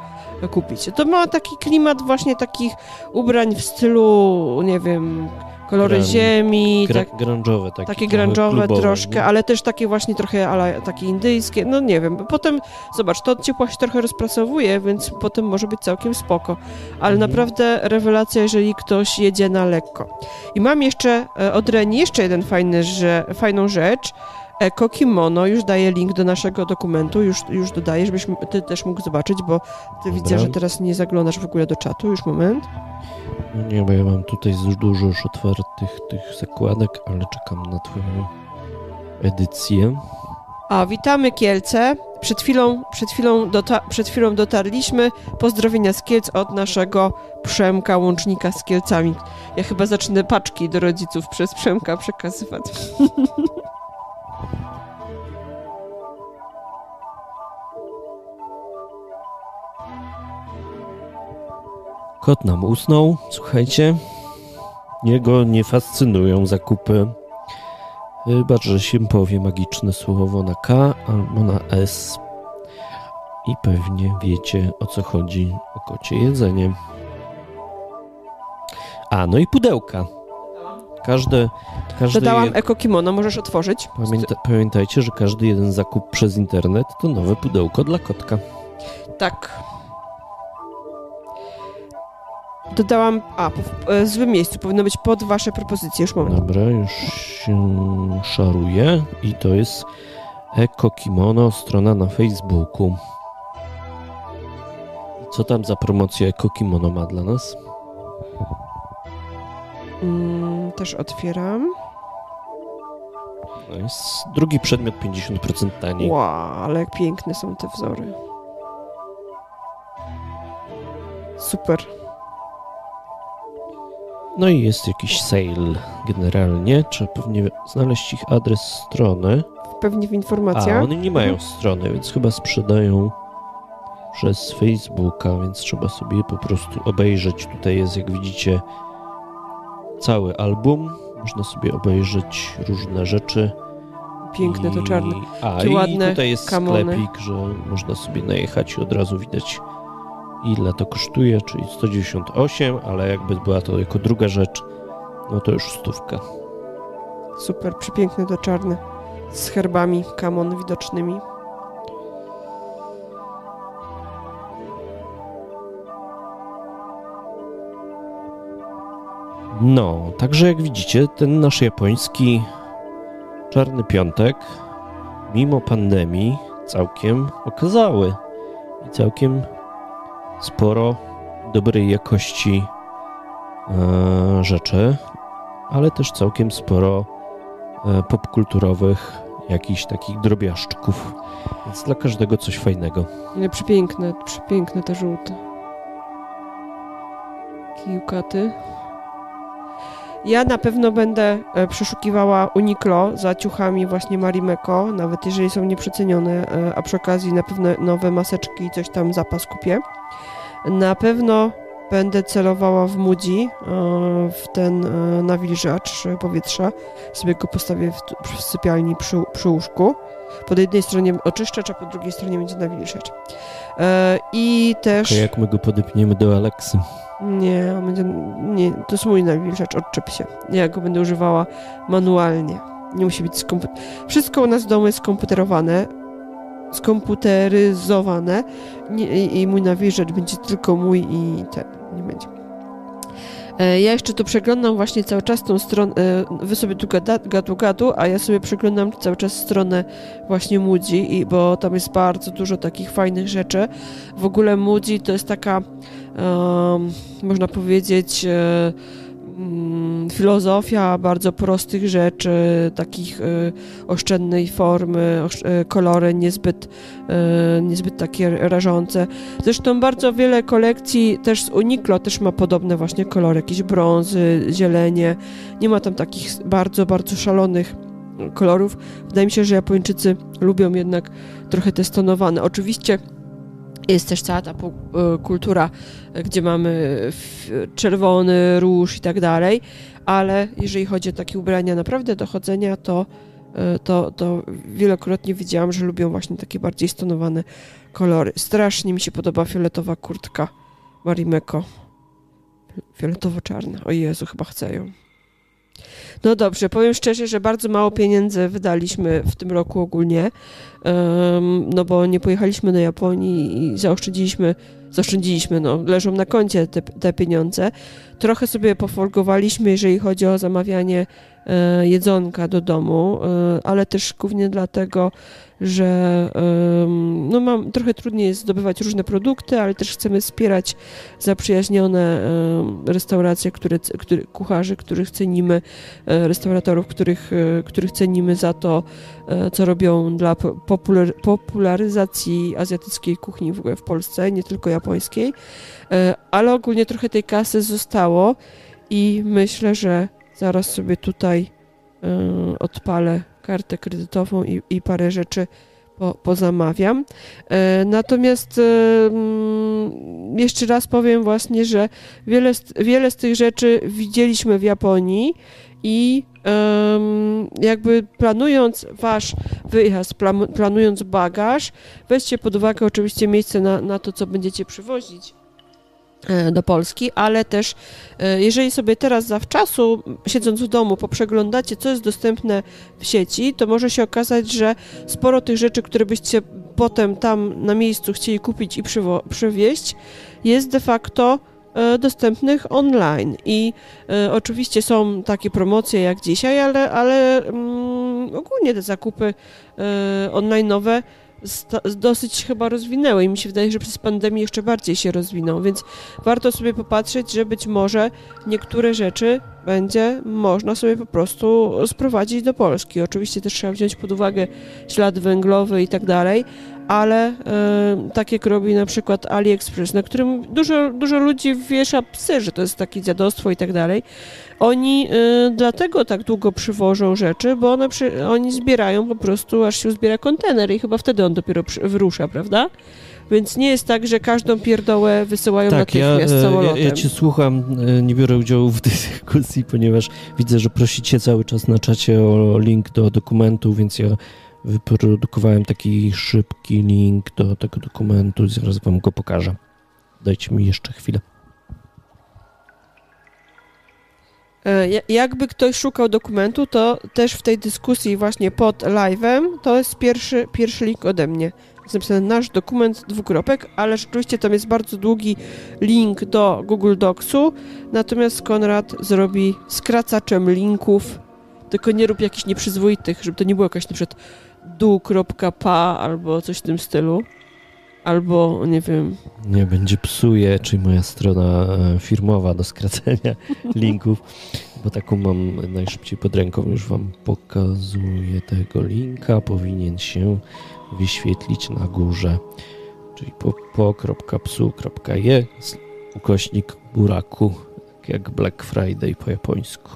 kupić. To ma taki klimat właśnie takich ubrań w stylu, nie wiem, kolory Gran, ziemi. Gra, tak, grunge'owe takie. Takie grunge'owe troszkę, nie? ale też takie właśnie trochę ale takie indyjskie, no nie wiem. Potem, zobacz, to ciepło się trochę rozpracowuje, więc potem może być całkiem spoko. Ale mhm. naprawdę rewelacja, jeżeli ktoś jedzie na lekko. I mam jeszcze e, od Reni jeszcze jeden fajny, że, fajną rzecz. Eko Kimono, już daję link do naszego dokumentu, już, już dodaję, żebyś ty też mógł zobaczyć, bo ty Dobra. widzę, że teraz nie zaglądasz w ogóle do czatu, już moment. No nie, bo ja mam tutaj dużo już otwartych tych zakładek, ale czekam na twoją edycję. A, witamy Kielce. Przed chwilą, przed, chwilą przed chwilą dotarliśmy. Pozdrowienia z Kielc od naszego Przemka, łącznika z Kielcami. Ja chyba zacznę paczki do rodziców przez Przemka przekazywać. Kot nam usnął, słuchajcie. Jego nie fascynują zakupy. Chyba, że się powie magiczne słowo na K albo na S. I pewnie wiecie o co chodzi o kocie jedzenie. A, no i pudełka. Każde. każde Dodałam eko kimono, możesz otworzyć. Pamięta, pamiętajcie, że każdy jeden zakup przez internet to nowe pudełko dla kotka. Tak. Dodałam, a, w e, złym miejscu, powinno być pod wasze propozycje, już moment. Dobra, już się szaruje i to jest Eko Kimono, strona na Facebooku. Co tam za promocja Eko Kimono ma dla nas? Mm, też otwieram. No drugi przedmiot 50% taniej. Wow, ale jak piękne są te wzory. Super. No i jest jakiś sale generalnie. Trzeba pewnie znaleźć ich adres strony. Pewnie w A, informacjach. oni nie mają strony, więc chyba sprzedają przez Facebooka, więc trzeba sobie po prostu obejrzeć. Tutaj jest, jak widzicie, cały album. Można sobie obejrzeć różne rzeczy. Piękne to I- czarne. A, i ładne tutaj jest kamony. sklepik, że można sobie najechać i od razu widać ile to kosztuje, czyli 198, ale jakby była to jako druga rzecz, no to już stówka. Super, przepiękne to czarne. Z herbami kamon widocznymi. No, także jak widzicie, ten nasz japoński czarny piątek, mimo pandemii, całkiem okazały i całkiem sporo dobrej jakości e, rzeczy, ale też całkiem sporo e, popkulturowych jakichś takich drobiażdżków. Więc dla każdego coś fajnego. Ale przepiękne, przepiękne te żółte. Kijukaty. Ja na pewno będę e, przeszukiwała Uniqlo za ciuchami właśnie Marimeko, nawet jeżeli są nieprzecenione, e, a przy okazji na pewno nowe maseczki i coś tam zapas kupię. Na pewno będę celowała w Mudzi, e, w ten nawilżacz powietrza. Sobie go postawię w, sypialni przy, przy łóżku. Po jednej stronie oczyszczacz, a po drugiej stronie będzie nawilżacz. I też... Tylko jak my go podepniemy do Aleksy. Nie, on będzie, nie, to jest mój nawilżacz, odczep się. Ja go będę używała manualnie. Nie musi być skomputer... Wszystko u nas w domu jest skomputerowane, skomputeryzowane nie, i, i mój nawilżacz będzie tylko mój i ten, nie będzie. E, Ja jeszcze tu przeglądam właśnie cały czas tą stronę, e, wy sobie tu gadu gadu, a ja sobie przeglądam cały czas stronę właśnie Moody, i, bo tam jest bardzo dużo takich fajnych rzeczy. W ogóle Moody to jest taka, em, można powiedzieć, mm, filozofia bardzo prostych rzeczy, takich e, oszczędnej formy, e, kolory niezbyt, e, niezbyt takie rażące. Zresztą bardzo wiele kolekcji też z Uniqlo też ma podobne właśnie kolory, jakieś brązy, zielenie. Nie ma tam takich bardzo, bardzo szalonych kolorów. Wydaje mi się, że Japończycy lubią jednak trochę te stonowane. Oczywiście jest też cała ta e, kultura, e, gdzie mamy czerwony, róż i tak dalej, ale jeżeli chodzi o takie ubrania naprawdę do chodzenia, to, e, to, to wielokrotnie widziałam, że lubią właśnie takie bardziej stonowane kolory. Strasznie mi się podoba fioletowa kurtka Marimeko. Fioletowo-czarna. O Jezu, chyba chcę ją. No dobrze, powiem szczerze, że bardzo mało pieniędzy wydaliśmy w tym roku ogólnie, em, no bo nie pojechaliśmy do Japonii i zaoszczędziliśmy, zaoszczędziliśmy, no leżą na koncie te, te pieniądze. Trochę sobie pofolgowaliśmy, jeżeli chodzi o zamawianie e, jedzonka do domu, e, ale też głównie dlatego, że no mam, trochę trudniej jest zdobywać różne produkty, ale też chcemy wspierać zaprzyjaźnione restauracje, które, które, kucharzy, których cenimy, e, restauratorów, których, e, których cenimy za to, e, co robią dla po- popular, popularyzacji azjatyckiej kuchni w ogóle w Polsce, nie tylko japońskiej, ale ogólnie trochę tej kasy zostało i myślę, że zaraz sobie tutaj odpalę kartę kredytową i, i parę rzeczy po, pozamawiam. E, Natomiast e, mm, jeszcze raz powiem właśnie, że wiele wiele z tych rzeczy widzieliśmy w Japonii i jakby planując wasz wyjazd, plan, planując bagaż, weźcie pod uwagę oczywiście miejsce na, na to, co będziecie przywozić do Polski, ale też e, jeżeli sobie teraz zawczasu, siedząc w domu, poprzeglądacie, co jest dostępne w sieci, to może się okazać, że sporo tych rzeczy, które byście potem tam na miejscu chcieli kupić i przywieźć, jest de facto e, dostępnych online. I e, oczywiście są takie promocje jak dzisiaj, ale, ale mm, ogólnie te zakupy e, online'owe dosyć chyba rozwinęły i mi się wydaje, że przez pandemię jeszcze bardziej się rozwiną, więc warto sobie popatrzeć, że być może niektóre rzeczy będzie można sobie po prostu sprowadzić do Polski. Oczywiście też trzeba wziąć pod uwagę ślad węglowy i tak dalej, ale e, tak jak robi na przykład AliExpress, na którym dużo, dużo ludzi wiesza psy, że to jest takie dziadostwo i tak dalej, oni y, dlatego tak długo przywożą rzeczy, bo one przy, oni zbierają po prostu, aż się zbiera kontener i chyba wtedy on dopiero przy, wyrusza, prawda? Więc nie jest tak, że każdą pierdołę wysyłają tak, natychmiast ja, samolotem. Ja, ja cię słucham, nie biorę udziału w dyskusji, ponieważ widzę, że prosicie cały czas na czacie o link do dokumentu, więc ja wyprodukowałem taki szybki link do tego dokumentu i zaraz wam go pokażę. Dajcie mi jeszcze chwilę. Jakby ktoś szukał dokumentu, to też w tej dyskusji właśnie pod live'em to jest pierwszy, pierwszy link ode mnie. Jest napisany nasz dokument, dwukropek, ale rzeczywiście tam jest bardzo długi link do Google Docsu, natomiast Konrad zrobi skracaczem linków, tylko nie rób jakichś nieprzyzwoitych, żeby to nie było jakaś na przykład du.pa albo coś w tym stylu. Albo, nie wiem. Nie, będzie psuje, czyli moja strona e, firmowa do skracenia linków, bo taką mam najszybciej pod ręką. Już Wam pokazuję tego linka. Powinien się wyświetlić na górze, czyli po.psu.je ukośnik buraku, jak Black Friday po japońsku.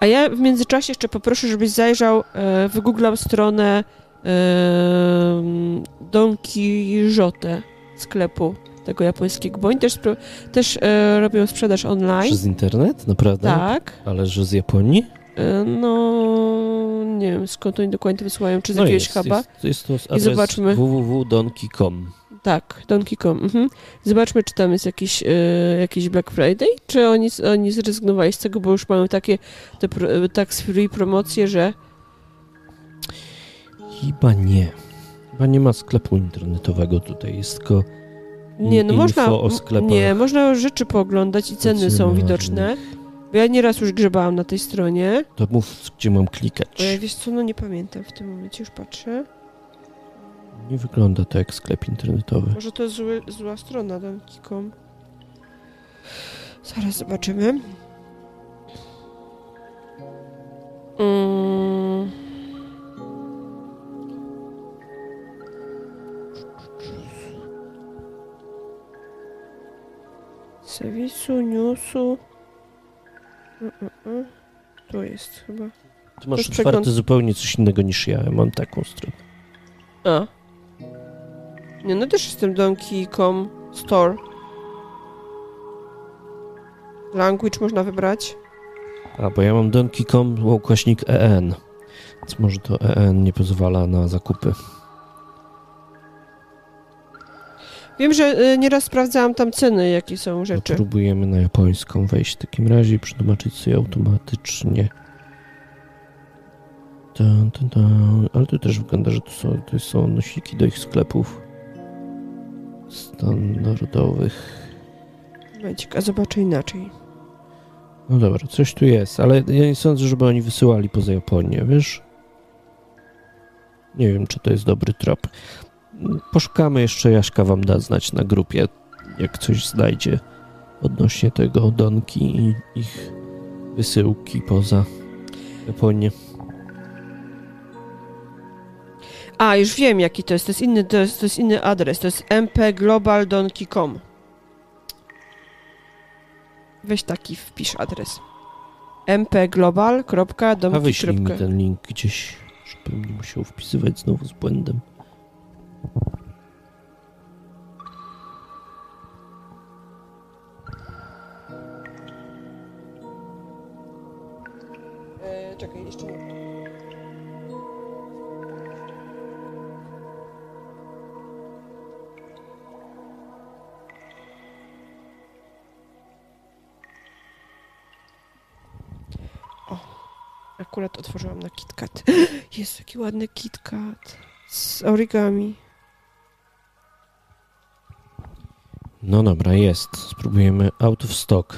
A ja w międzyczasie jeszcze poproszę, żebyś zajrzał, e, wygooglał stronę Don Quixote sklepu tego japońskiego, bo oni też, też e, robią sprzedaż online. Przez internet? Naprawdę? Tak. Ale że z Japonii? E, no, nie wiem skąd oni dokładnie wysyłają, czy z no jakiegoś jest, huba. Jest, jest to I zobaczmy. www.donkey.com. Tak, Donkey.com. Mhm. Zobaczmy, czy tam jest jakiś, e, jakiś Black Friday, czy oni, oni zrezygnowali z tego, bo już mają takie te tax free promocje, że Chyba nie. Chyba nie ma sklepu internetowego tutaj, jest tylko nie, no można. Nie, można rzeczy pooglądać i ceny są widoczne. Bo ja nieraz już grzebałam na tej stronie. To mów, gdzie mam klikać. Ja, wiesz co, no nie pamiętam w tym momencie, już patrzę. Nie wygląda to jak sklep internetowy. Może to zły, zła strona Donkey.com. Zaraz zobaczymy. Mm. Serwisu, newsu. Mm, mm, mm. Tu jest chyba. Ty masz otwarte przegląd... zupełnie coś innego niż ja. Ja mam taką stronę. A. Nie, no też jestem Donkey.com Store. Language można wybrać. A, bo ja mam Donkey.com ukośnik EN. Więc może to EN nie pozwala na zakupy. Wiem, że y, nieraz sprawdzałam tam ceny, jakie są rzeczy. No, próbujemy na japońską wejść w takim razie i przetłumaczyć sobie automatycznie. Dun, dun, dun. Ale to też wygląda, że to są, to są nosiki do ich sklepów standardowych. Momencik, a zobaczę inaczej. No dobra, coś tu jest, ale ja nie sądzę, żeby oni wysyłali poza Japonię, wiesz? Nie wiem, czy to jest dobry trop. Poszukamy jeszcze, Jaśka wam da znać na grupie, jak coś znajdzie odnośnie tego Donki i ich wysyłki poza Japonię. A, już wiem jaki to jest. To jest inny, to jest, to jest inny adres. To jest mpglobaldonki.com. Weź taki wpisz adres. mpglobal.donki.com A wyślij mi ten link gdzieś, żebym nie musiał wpisywać znowu z błędem. E, czekaj, jeszcze. O, akurat otworzyłam na KitKat. Jest jaki ładny KitKat z origami. No dobra, jest. Spróbujemy out of stock.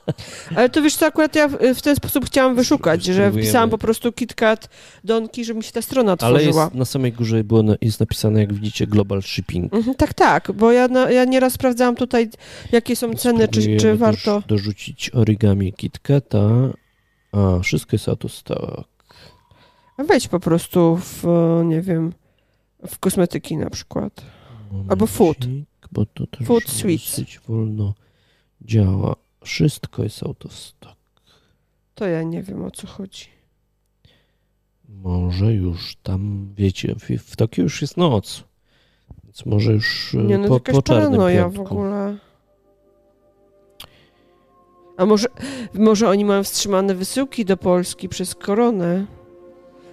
Ale to wiesz co, akurat ja w, ten sposób chciałam wyszukać, że wpisałam po prostu KitKat Donki, żeby mi się ta strona Ale otworzyła. jest na samej górze było, jest napisane, jak widzicie, global shipping. Mhm, tak, tak, bo ja, na, ja nieraz sprawdzałam tutaj, jakie są ceny, czy, czy warto... Dorz, dorzucić origami KitKata. A, wszystko jest out of stock. Wejdź po prostu w, nie wiem, w kosmetyki na przykład. Albo food. Bo to też Food dosyć wolno działa. Wszystko jest out of stock. To ja nie wiem, o co chodzi. Może już tam, wiecie, w, w Tokio już jest noc. Więc może już e, Nie, no po, po czarnym paranoja w piątku. ogóle. A może, może oni mają wstrzymane wysyłki do Polski przez koronę?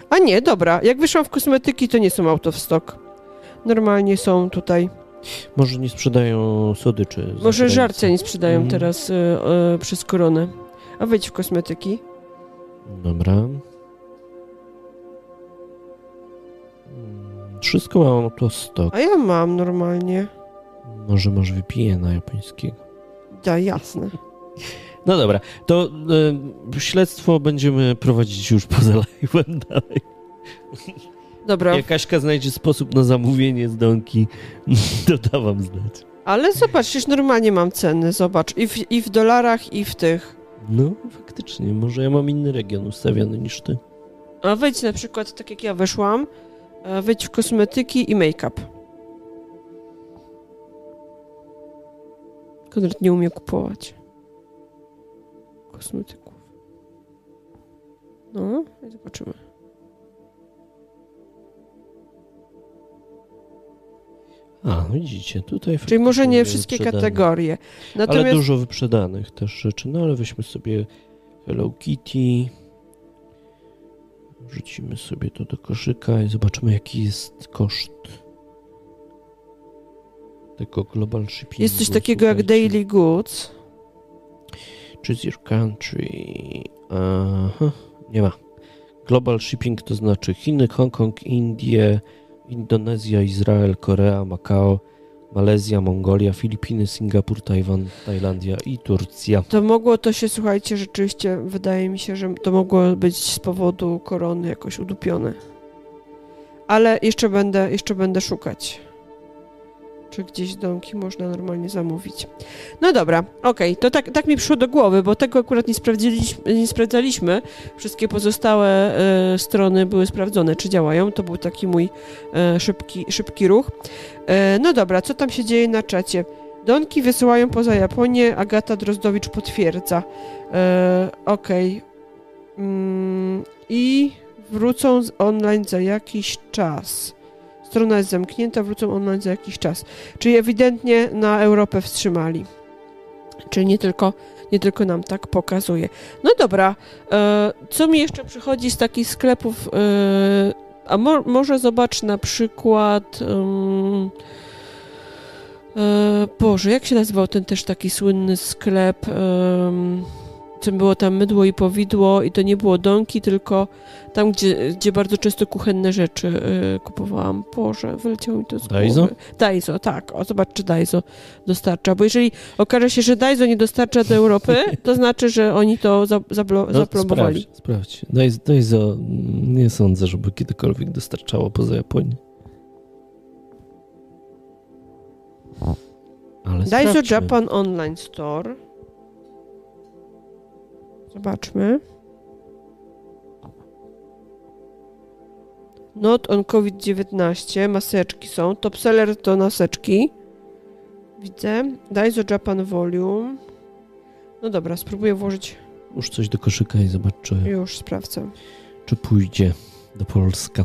A nie, dobra. Jak wyszłam w kosmetyki, to nie są out of stock. Normalnie są tutaj. Może nie sprzedają słodyczy. Może żarcia nie sprzedają Mhm. teraz y, y, przez koronę. A wejdź w kosmetyki. Dobra. Mm, Wszystko mam out of stock. A ja mam normalnie. Może może wypiję na japońskiego. Da, jasne. No dobra, to y, śledztwo będziemy prowadzić już poza live'em dalej. Dobra, Jak Kaśka znajdzie sposób na zamówienie z Donki, to da wam znać. ale zobacz, przecież normalnie mam ceny, zobacz. I w, I w dolarach, i w tych. No, faktycznie, może ja mam inny region ustawiony niż ty. A wejdź na przykład, tak jak ja weszłam, e, wejdź w kosmetyki i make-up. Konrad nie umie kupować kosmetyków. No, i zobaczymy. A, no widzicie, tutaj Czyli może nie wszystkie wyprzedane. kategorie. Ale Natomiast dużo wyprzedanych też rzeczy. No ale weźmy sobie Hello Kitty. Wrzucimy sobie to do koszyka i zobaczymy jaki jest koszt tego global shippingu. jest coś takiego jak daily goods. Choose your country. Aha, nie ma. Global shipping to znaczy Chiny, Hongkong, Indie, Indonezja, Izrael, Korea, Makao, Malezja, Mongolia, Filipiny, Singapur, Tajwan, Tajlandia i Turcja. To mogło to się, słuchajcie, rzeczywiście wydaje mi się, że to mogło być z powodu korony jakoś udupione. Ale jeszcze będę, jeszcze będę szukać. Czy gdzieś domki można normalnie zamówić. No dobra, okej, to tak, tak mi przyszło do głowy, bo tego akurat nie sprawdziliśmy, nie sprawdzaliśmy. Wszystkie pozostałe e, strony były sprawdzone, czy działają. To był taki mój e, szybki, szybki ruch. E, no dobra, co tam się dzieje na czacie? Donki wysyłają poza Japonię, Agata Drozdowicz potwierdza. E, Okej. Mm, I wrócą online za jakiś czas. Strona jest zamknięta, wrócą online za jakiś czas. Czyli ewidentnie na Europę wstrzymali. Czyli nie tylko, nie tylko nam tak pokazuje. No dobra, e, co mi jeszcze przychodzi z takich sklepów? E, a mo, może zobacz na przykład. E, Boże, jak się nazywał ten też taki słynny sklep? Um, co było tam mydło i powidło i to nie było donki, tylko tam, gdzie, gdzie bardzo często kuchenne rzeczy e, kupowałam. Boże, wyleciało mi to z głowy. Daiso? Daiso, tak. O, zobacz, czy Daiso dostarcza. Bo jeżeli okaże się, że Daiso nie dostarcza do Europy, to znaczy, że oni to za, zablo, No, sprawdź, sprawdź. Daj za, nie sądzę, żeby kiedykolwiek dostarczało poza Japonię. Ale Daiso. Japan Online Store. Zobaczmy. Not on COVID-19. Maseczki są. Top seller to maseczki. Widzę. Daiso Japan Volume. No dobra, spróbuję włożyć. Już coś do koszyka i zobacz, czy, Już sprawdzę. czy pójdzie do Polska.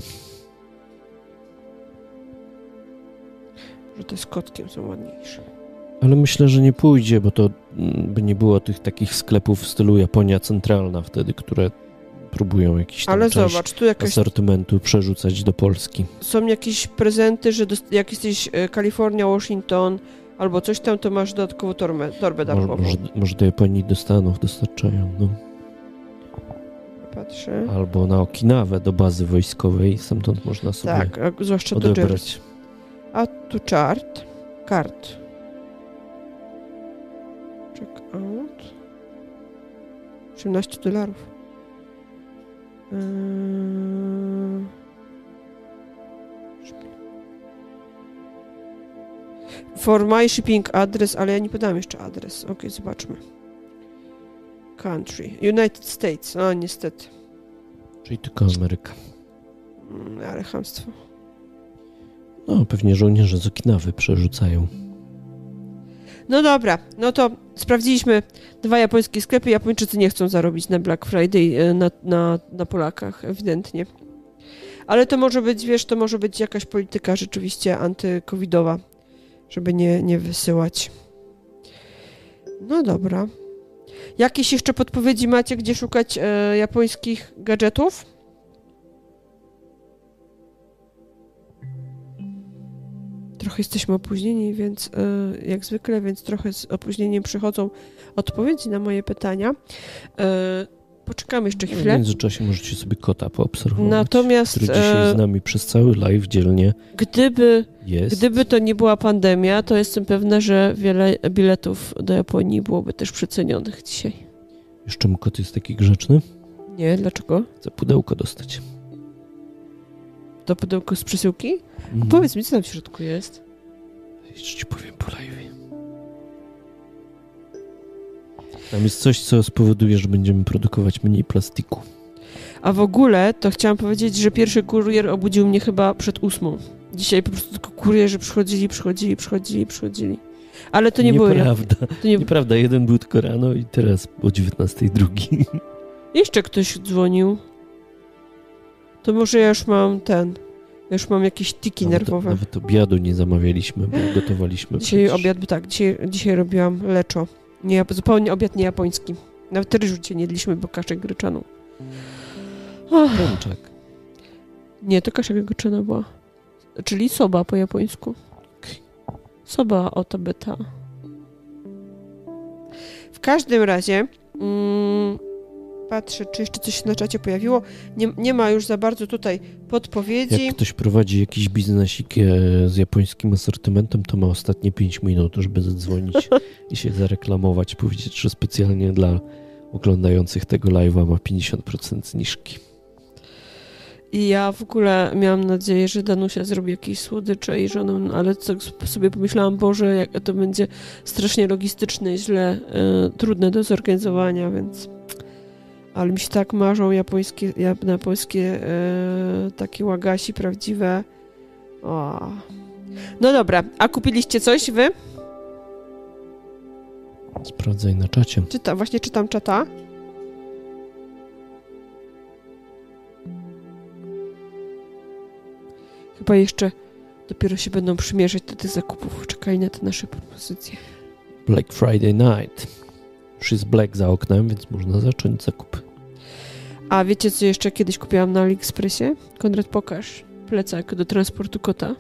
Że te z kotkiem są ładniejsze. Ale myślę, że nie pójdzie, bo to by nie było tych takich sklepów w stylu Japonia Centralna wtedy, które próbują jakiś tam Ale zobacz, tu jakaś, asortymentu przerzucać do Polski. są jakieś prezenty, że dost, jak jesteś e, Kalifornia, Washington albo coś tam, to masz dodatkową torbę, torbę darmową. może, może do Japonii do Stanów dostarczają, no. Patrzę. Albo na Okinawę do bazy wojskowej, stamtąd można sobie Tak, zwłaszcza do odebrać. Jersey. A tu chart. Kart. 18 dolarów. Yy... For my shipping address, ale ja nie podałam jeszcze adres. Ok, zobaczmy. Country. United States. A, niestety. Czyli tylko Ameryka. Mm, ale chamstwo. No, pewnie żołnierze z Okinawy przerzucają. No dobra, no to sprawdziliśmy dwa japońskie sklepy. Japończycy nie chcą zarobić na Black Friday e, na, na, na Polakach, ewidentnie. Ale to może być, wiesz, to może być jakaś polityka rzeczywiście antykowidowa, żeby nie, nie wysyłać. No dobra. Jakieś jeszcze podpowiedzi macie, gdzie szukać e, japońskich gadżetów? Trochę jesteśmy opóźnieni, więc e, jak zwykle, więc trochę z opóźnieniem przychodzą odpowiedzi na moje pytania. E, poczekamy jeszcze chwilę. W międzyczasie możecie sobie kota poobserwować. Natomiast który dzisiaj e, z nami przez cały live dzielnie gdyby, jest. gdyby to nie była pandemia, to jestem pewna, że wiele biletów do Japonii byłoby też przecenionych dzisiaj. Już czemu kot jest taki grzeczny? Nie, dlaczego? Chcę pudełko dostać. To pudełko z przesyłki? Mhm. Powiedz mi, co tam w środku jest. Jeszcze ci powiem po live. Tam jest coś, co spowoduje, że będziemy produkować mniej plastiku. A w ogóle to chciałam powiedzieć, że pierwszy kurier obudził mnie chyba przed ósmą. Dzisiaj po prostu tylko kurierzy przychodzili, przychodzili, przychodzili, przychodzili. Ale to nie było. Nieprawda. To nie... Nieprawda, jeden był tylko rano i teraz o 19 drugi. Jeszcze ktoś dzwonił. To może ja już mam ten. Ja już mam jakieś tiki Nawet, nerwowe. nawet obiadu nie zamawialiśmy, bo gotowaliśmy. Dzisiaj przecież. obiad, tak, dzisiaj, dzisiaj robiłam leczo. Nie, zupełnie obiad nie japoński. Nawet ryżu dzisiaj nie jedliśmy, bo kaszę gryczaną. Och, Pączak. nie, to kasza gryczana była. Czyli soba po japońsku. Soba otabeta. W każdym razie mm, patrzę, czy jeszcze coś się na czacie pojawiło. Nie, nie ma już za bardzo tutaj podpowiedzi. Jak ktoś prowadzi jakiś biznesik e, z japońskim asortymentem, to ma ostatnie 5 minut, żeby zadzwonić i się zareklamować, powiedzieć, że specjalnie dla oglądających tego live'a ma 50% zniżki. I ja w ogóle miałam nadzieję, że Danusia zrobi jakieś słodycze i żonę, no ale tak sobie pomyślałam, Boże, jak to będzie strasznie logistyczne i źle, e, trudne do zorganizowania, więc... Ale mi się tak marzą japońskie, japońskie e, takie łagasi prawdziwe. O. No dobra, a kupiliście coś wy? Sprawdzaj na czacie. Czyta, właśnie czytam czata. Chyba jeszcze dopiero się będą przymierzać do tych zakupów. Czekaj na te nasze propozycje. Black Friday night. Już jest black za oknem, więc można zacząć zakupy. A wiecie, co jeszcze kiedyś kupiłam na AliExpressie? Konrad, pokaż. Plecak do transportu kota.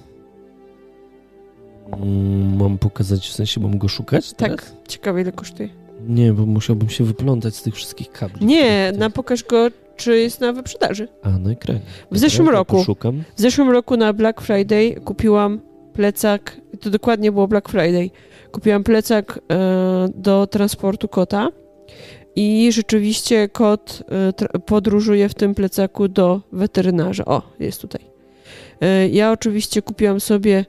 Mm, mam pokazać, w sensie mam go szukać? Tak. Teraz? Ciekawe, ile kosztuje. Nie, bo musiałbym się wyplątać z tych wszystkich kabli. Nie, na pokaż go, czy jest na wyprzedaży. A, na ekranie. W zeszłym Dobra, roku. Poszukam. W zeszłym roku na Black Friday kupiłam plecak, to dokładnie było Black Friday. Kupiłam plecak e, do transportu kota i rzeczywiście kot e, podróżuje w tym plecaku do weterynarza. O, jest tutaj. E, ja oczywiście kupiłam sobie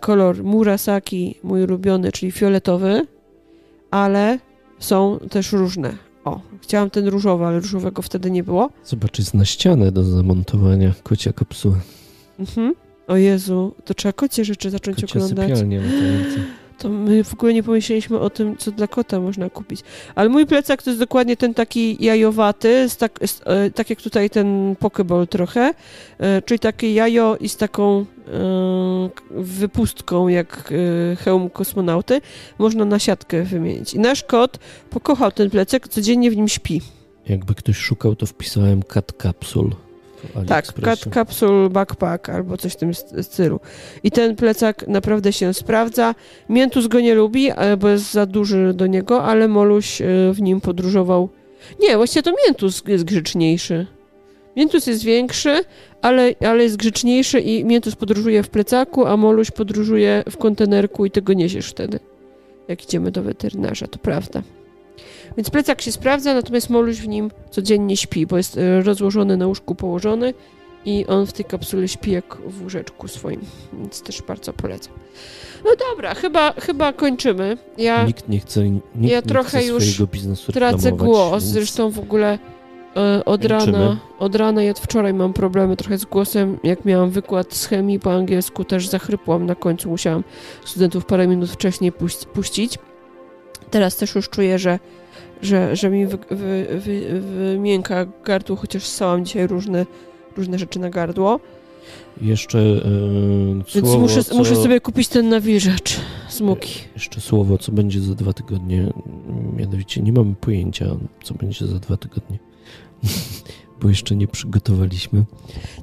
kolor Murasaki, mój ulubiony, czyli fioletowy, ale są też różne. O, chciałam ten różowy, ale różowego wtedy nie było. Zobacz, jest na ścianę do zamontowania kocia kapsuły. Mhm. O Jezu, to trzeba kocie rzeczy zacząć Kocia oglądać. sypialnia. To my w ogóle nie pomyśleliśmy o tym, co dla kota można kupić. Ale mój plecak to jest dokładnie ten taki jajowaty, z tak, z, e, tak jak tutaj ten pokeball trochę, e, czyli takie jajo i z taką e, wypustką jak e, hełm kosmonauty. Można na siatkę wymienić. I nasz kot pokochał ten plecak, codziennie w nim śpi. Jakby ktoś szukał, to wpisałem cat capsule. Tak, cat capsule backpack albo coś w tym st- stylu. I ten plecak naprawdę się sprawdza. Miętus go nie lubi, e, bo jest za duży do niego, ale Moluś e, w nim podróżował. Nie, właściwie to Miętus jest grzeczniejszy. Miętus jest większy, ale, ale jest grzeczniejszy i Miętus podróżuje w plecaku, a Moluś podróżuje w kontenerku i tego niesiesz wtedy. jak idziemy do weterynarza, to prawda. Więc plecak się sprawdza, natomiast Moluś w nim codziennie śpi, bo jest e, rozłożony na łóżku położony i on w tej kapsule śpi jak w łóżeczku swoim, więc też bardzo polecam. No dobra, chyba, chyba kończymy. Ja, nikt nie chce, nikt ja trochę nie chce już tracę głos, więc... zresztą w ogóle e, od Kończymy. rana, od rana i od wczoraj mam problemy trochę z głosem. Jak miałam wykład z chemii po angielsku, też zachrypłam na końcu. Musiałam studentów parę minut wcześniej puś- puścić. Teraz też już czuję, że, że, że mi wy, wy, wy, wymięka gardło, chociaż ssałam dzisiaj różne, różne rzeczy na gardło. Jeszcze e, Więc słowo, muszę, co... muszę sobie kupić ten nawilżacz z muki. Jeszcze słowo, co będzie za dwa tygodnie. Mianowicie nie mamy pojęcia, co będzie za dwa tygodnie. Bo jeszcze nie przygotowaliśmy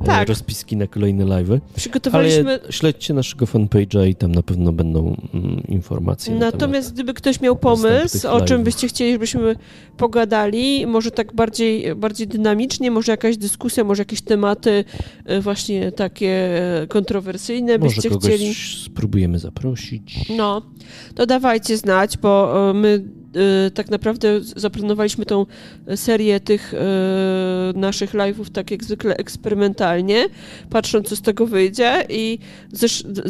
e, Tak. rozpiski na kolejne live'y. Przygotowaliśmy... Ale śledźcie naszego fanpage'a i tam na pewno będą mm, informacje. na Natomiast gdyby ktoś miał pomysł, o czym byście chcieli, żebyśmy pogadali, może tak bardziej, bardziej dynamicznie, może jakaś dyskusja, może jakieś tematy e, właśnie takie kontrowersyjne temat. Może byście kogoś chcieli. spróbujemy zaprosić. No, to dawajcie znać, bo e, my tak naprawdę zaplanowaliśmy tą serię tych e, naszych live'ów tak jak zwykle eksperymentalnie, patrząc co z tego wyjdzie i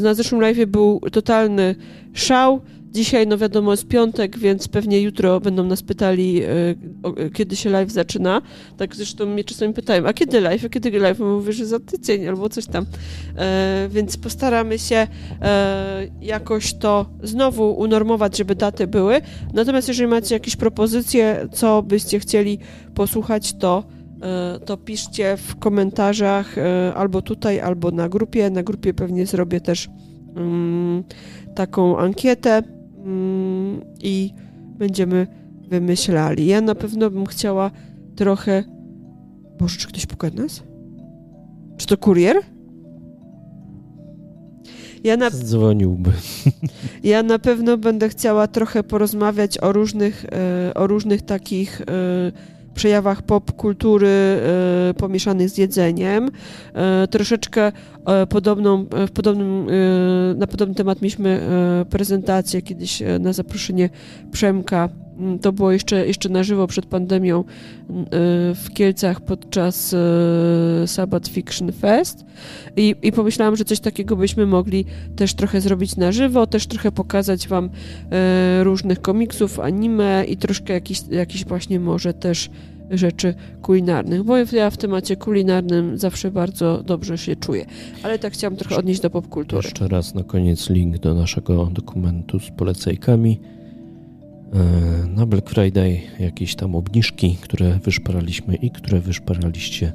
na zeszłym live'ie był totalny szał. Dzisiaj, no wiadomo, jest piątek, więc pewnie jutro będą nas pytali, e, e, kiedy się live zaczyna. Tak zresztą mnie czasami pytają, a kiedy live, a kiedy live? Mówię, że za tydzień albo coś tam. E, więc postaramy się jakoś to znowu unormować, żeby daty były. Natomiast jeżeli macie jakieś propozycje, co byście chcieli posłuchać, to, to piszcie w komentarzach albo tutaj, albo na grupie. Na grupie pewnie zrobię też mm, taką ankietę i będziemy wymyślali. Ja na pewno bym chciała trochę. Boże, czy ktoś puka nas? Czy to kurier? Ja na, Dzwoniłby. ja na pewno będę chciała trochę porozmawiać o różnych, e, o różnych takich e, przejawach popkultury e, pomieszanych z jedzeniem. E, troszeczkę e, podobną, w podobnym, na podobny temat mieliśmy prezentację kiedyś na zaproszenie Przemka. Mm, To było jeszcze, jeszcze na żywo przed pandemią e, w Kielcach podczas e, Sabbath Fiction Fest I, i pomyślałam, że coś takiego byśmy mogli też trochę zrobić na żywo, też trochę pokazać Wam e, różnych komiksów, anime i troszkę jakichś jakiś właśnie może też rzeczy kulinarnych, bo ja w temacie kulinarnym zawsze bardzo dobrze się czuję. Ale tak chciałam trochę odnieść do popkultury. Jeszcze raz na koniec link do naszego dokumentu z polecajkami. E, Na Black Friday jakieś tam obniżki, które wyszparaliśmy i które wyszparaliście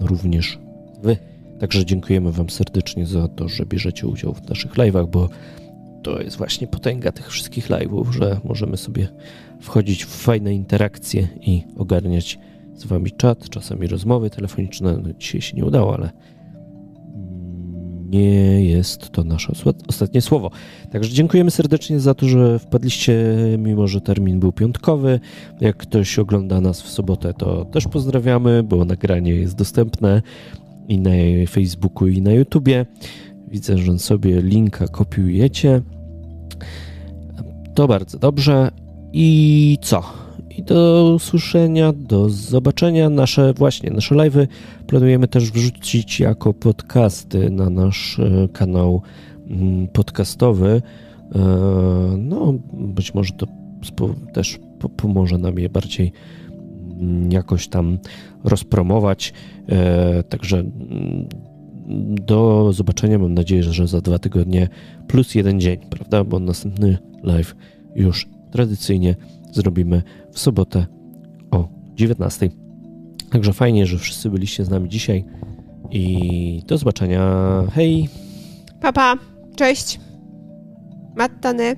również Wy. Także dziękujemy Wam serdecznie za to, że bierzecie udział w naszych live'ach, bo to jest właśnie potęga tych wszystkich live'ów, że możemy sobie wchodzić w fajne interakcje i ogarniać z Wami czat, czasami rozmowy telefoniczne. No, dzisiaj się nie udało, ale nie jest to nasze ostatnie słowo. Także dziękujemy serdecznie za to, że wpadliście, mimo że termin był piątkowy. Jak ktoś ogląda nas w sobotę, to też pozdrawiamy, bo nagranie jest dostępne i na Facebooku, i na YouTubie. Widzę, że sobie linka kopiujecie. To bardzo dobrze. I co? I do usłyszenia, do zobaczenia. Nasze właśnie, nasze live'y planujemy też wrzucić jako podcasty na nasz e, kanał mm, podcastowy. E, No, być może to też po- pomoże nam je bardziej mm, jakoś tam rozpromować. E, Także mm, do zobaczenia. Mam nadzieję, że za dwa tygodnie plus jeden dzień, prawda? Bo następny live już tradycyjnie zrobimy w sobotę o 19. Także fajnie, że wszyscy byliście z nami dzisiaj i do zobaczenia. Hej! Papa, pa. cześć! Mattane!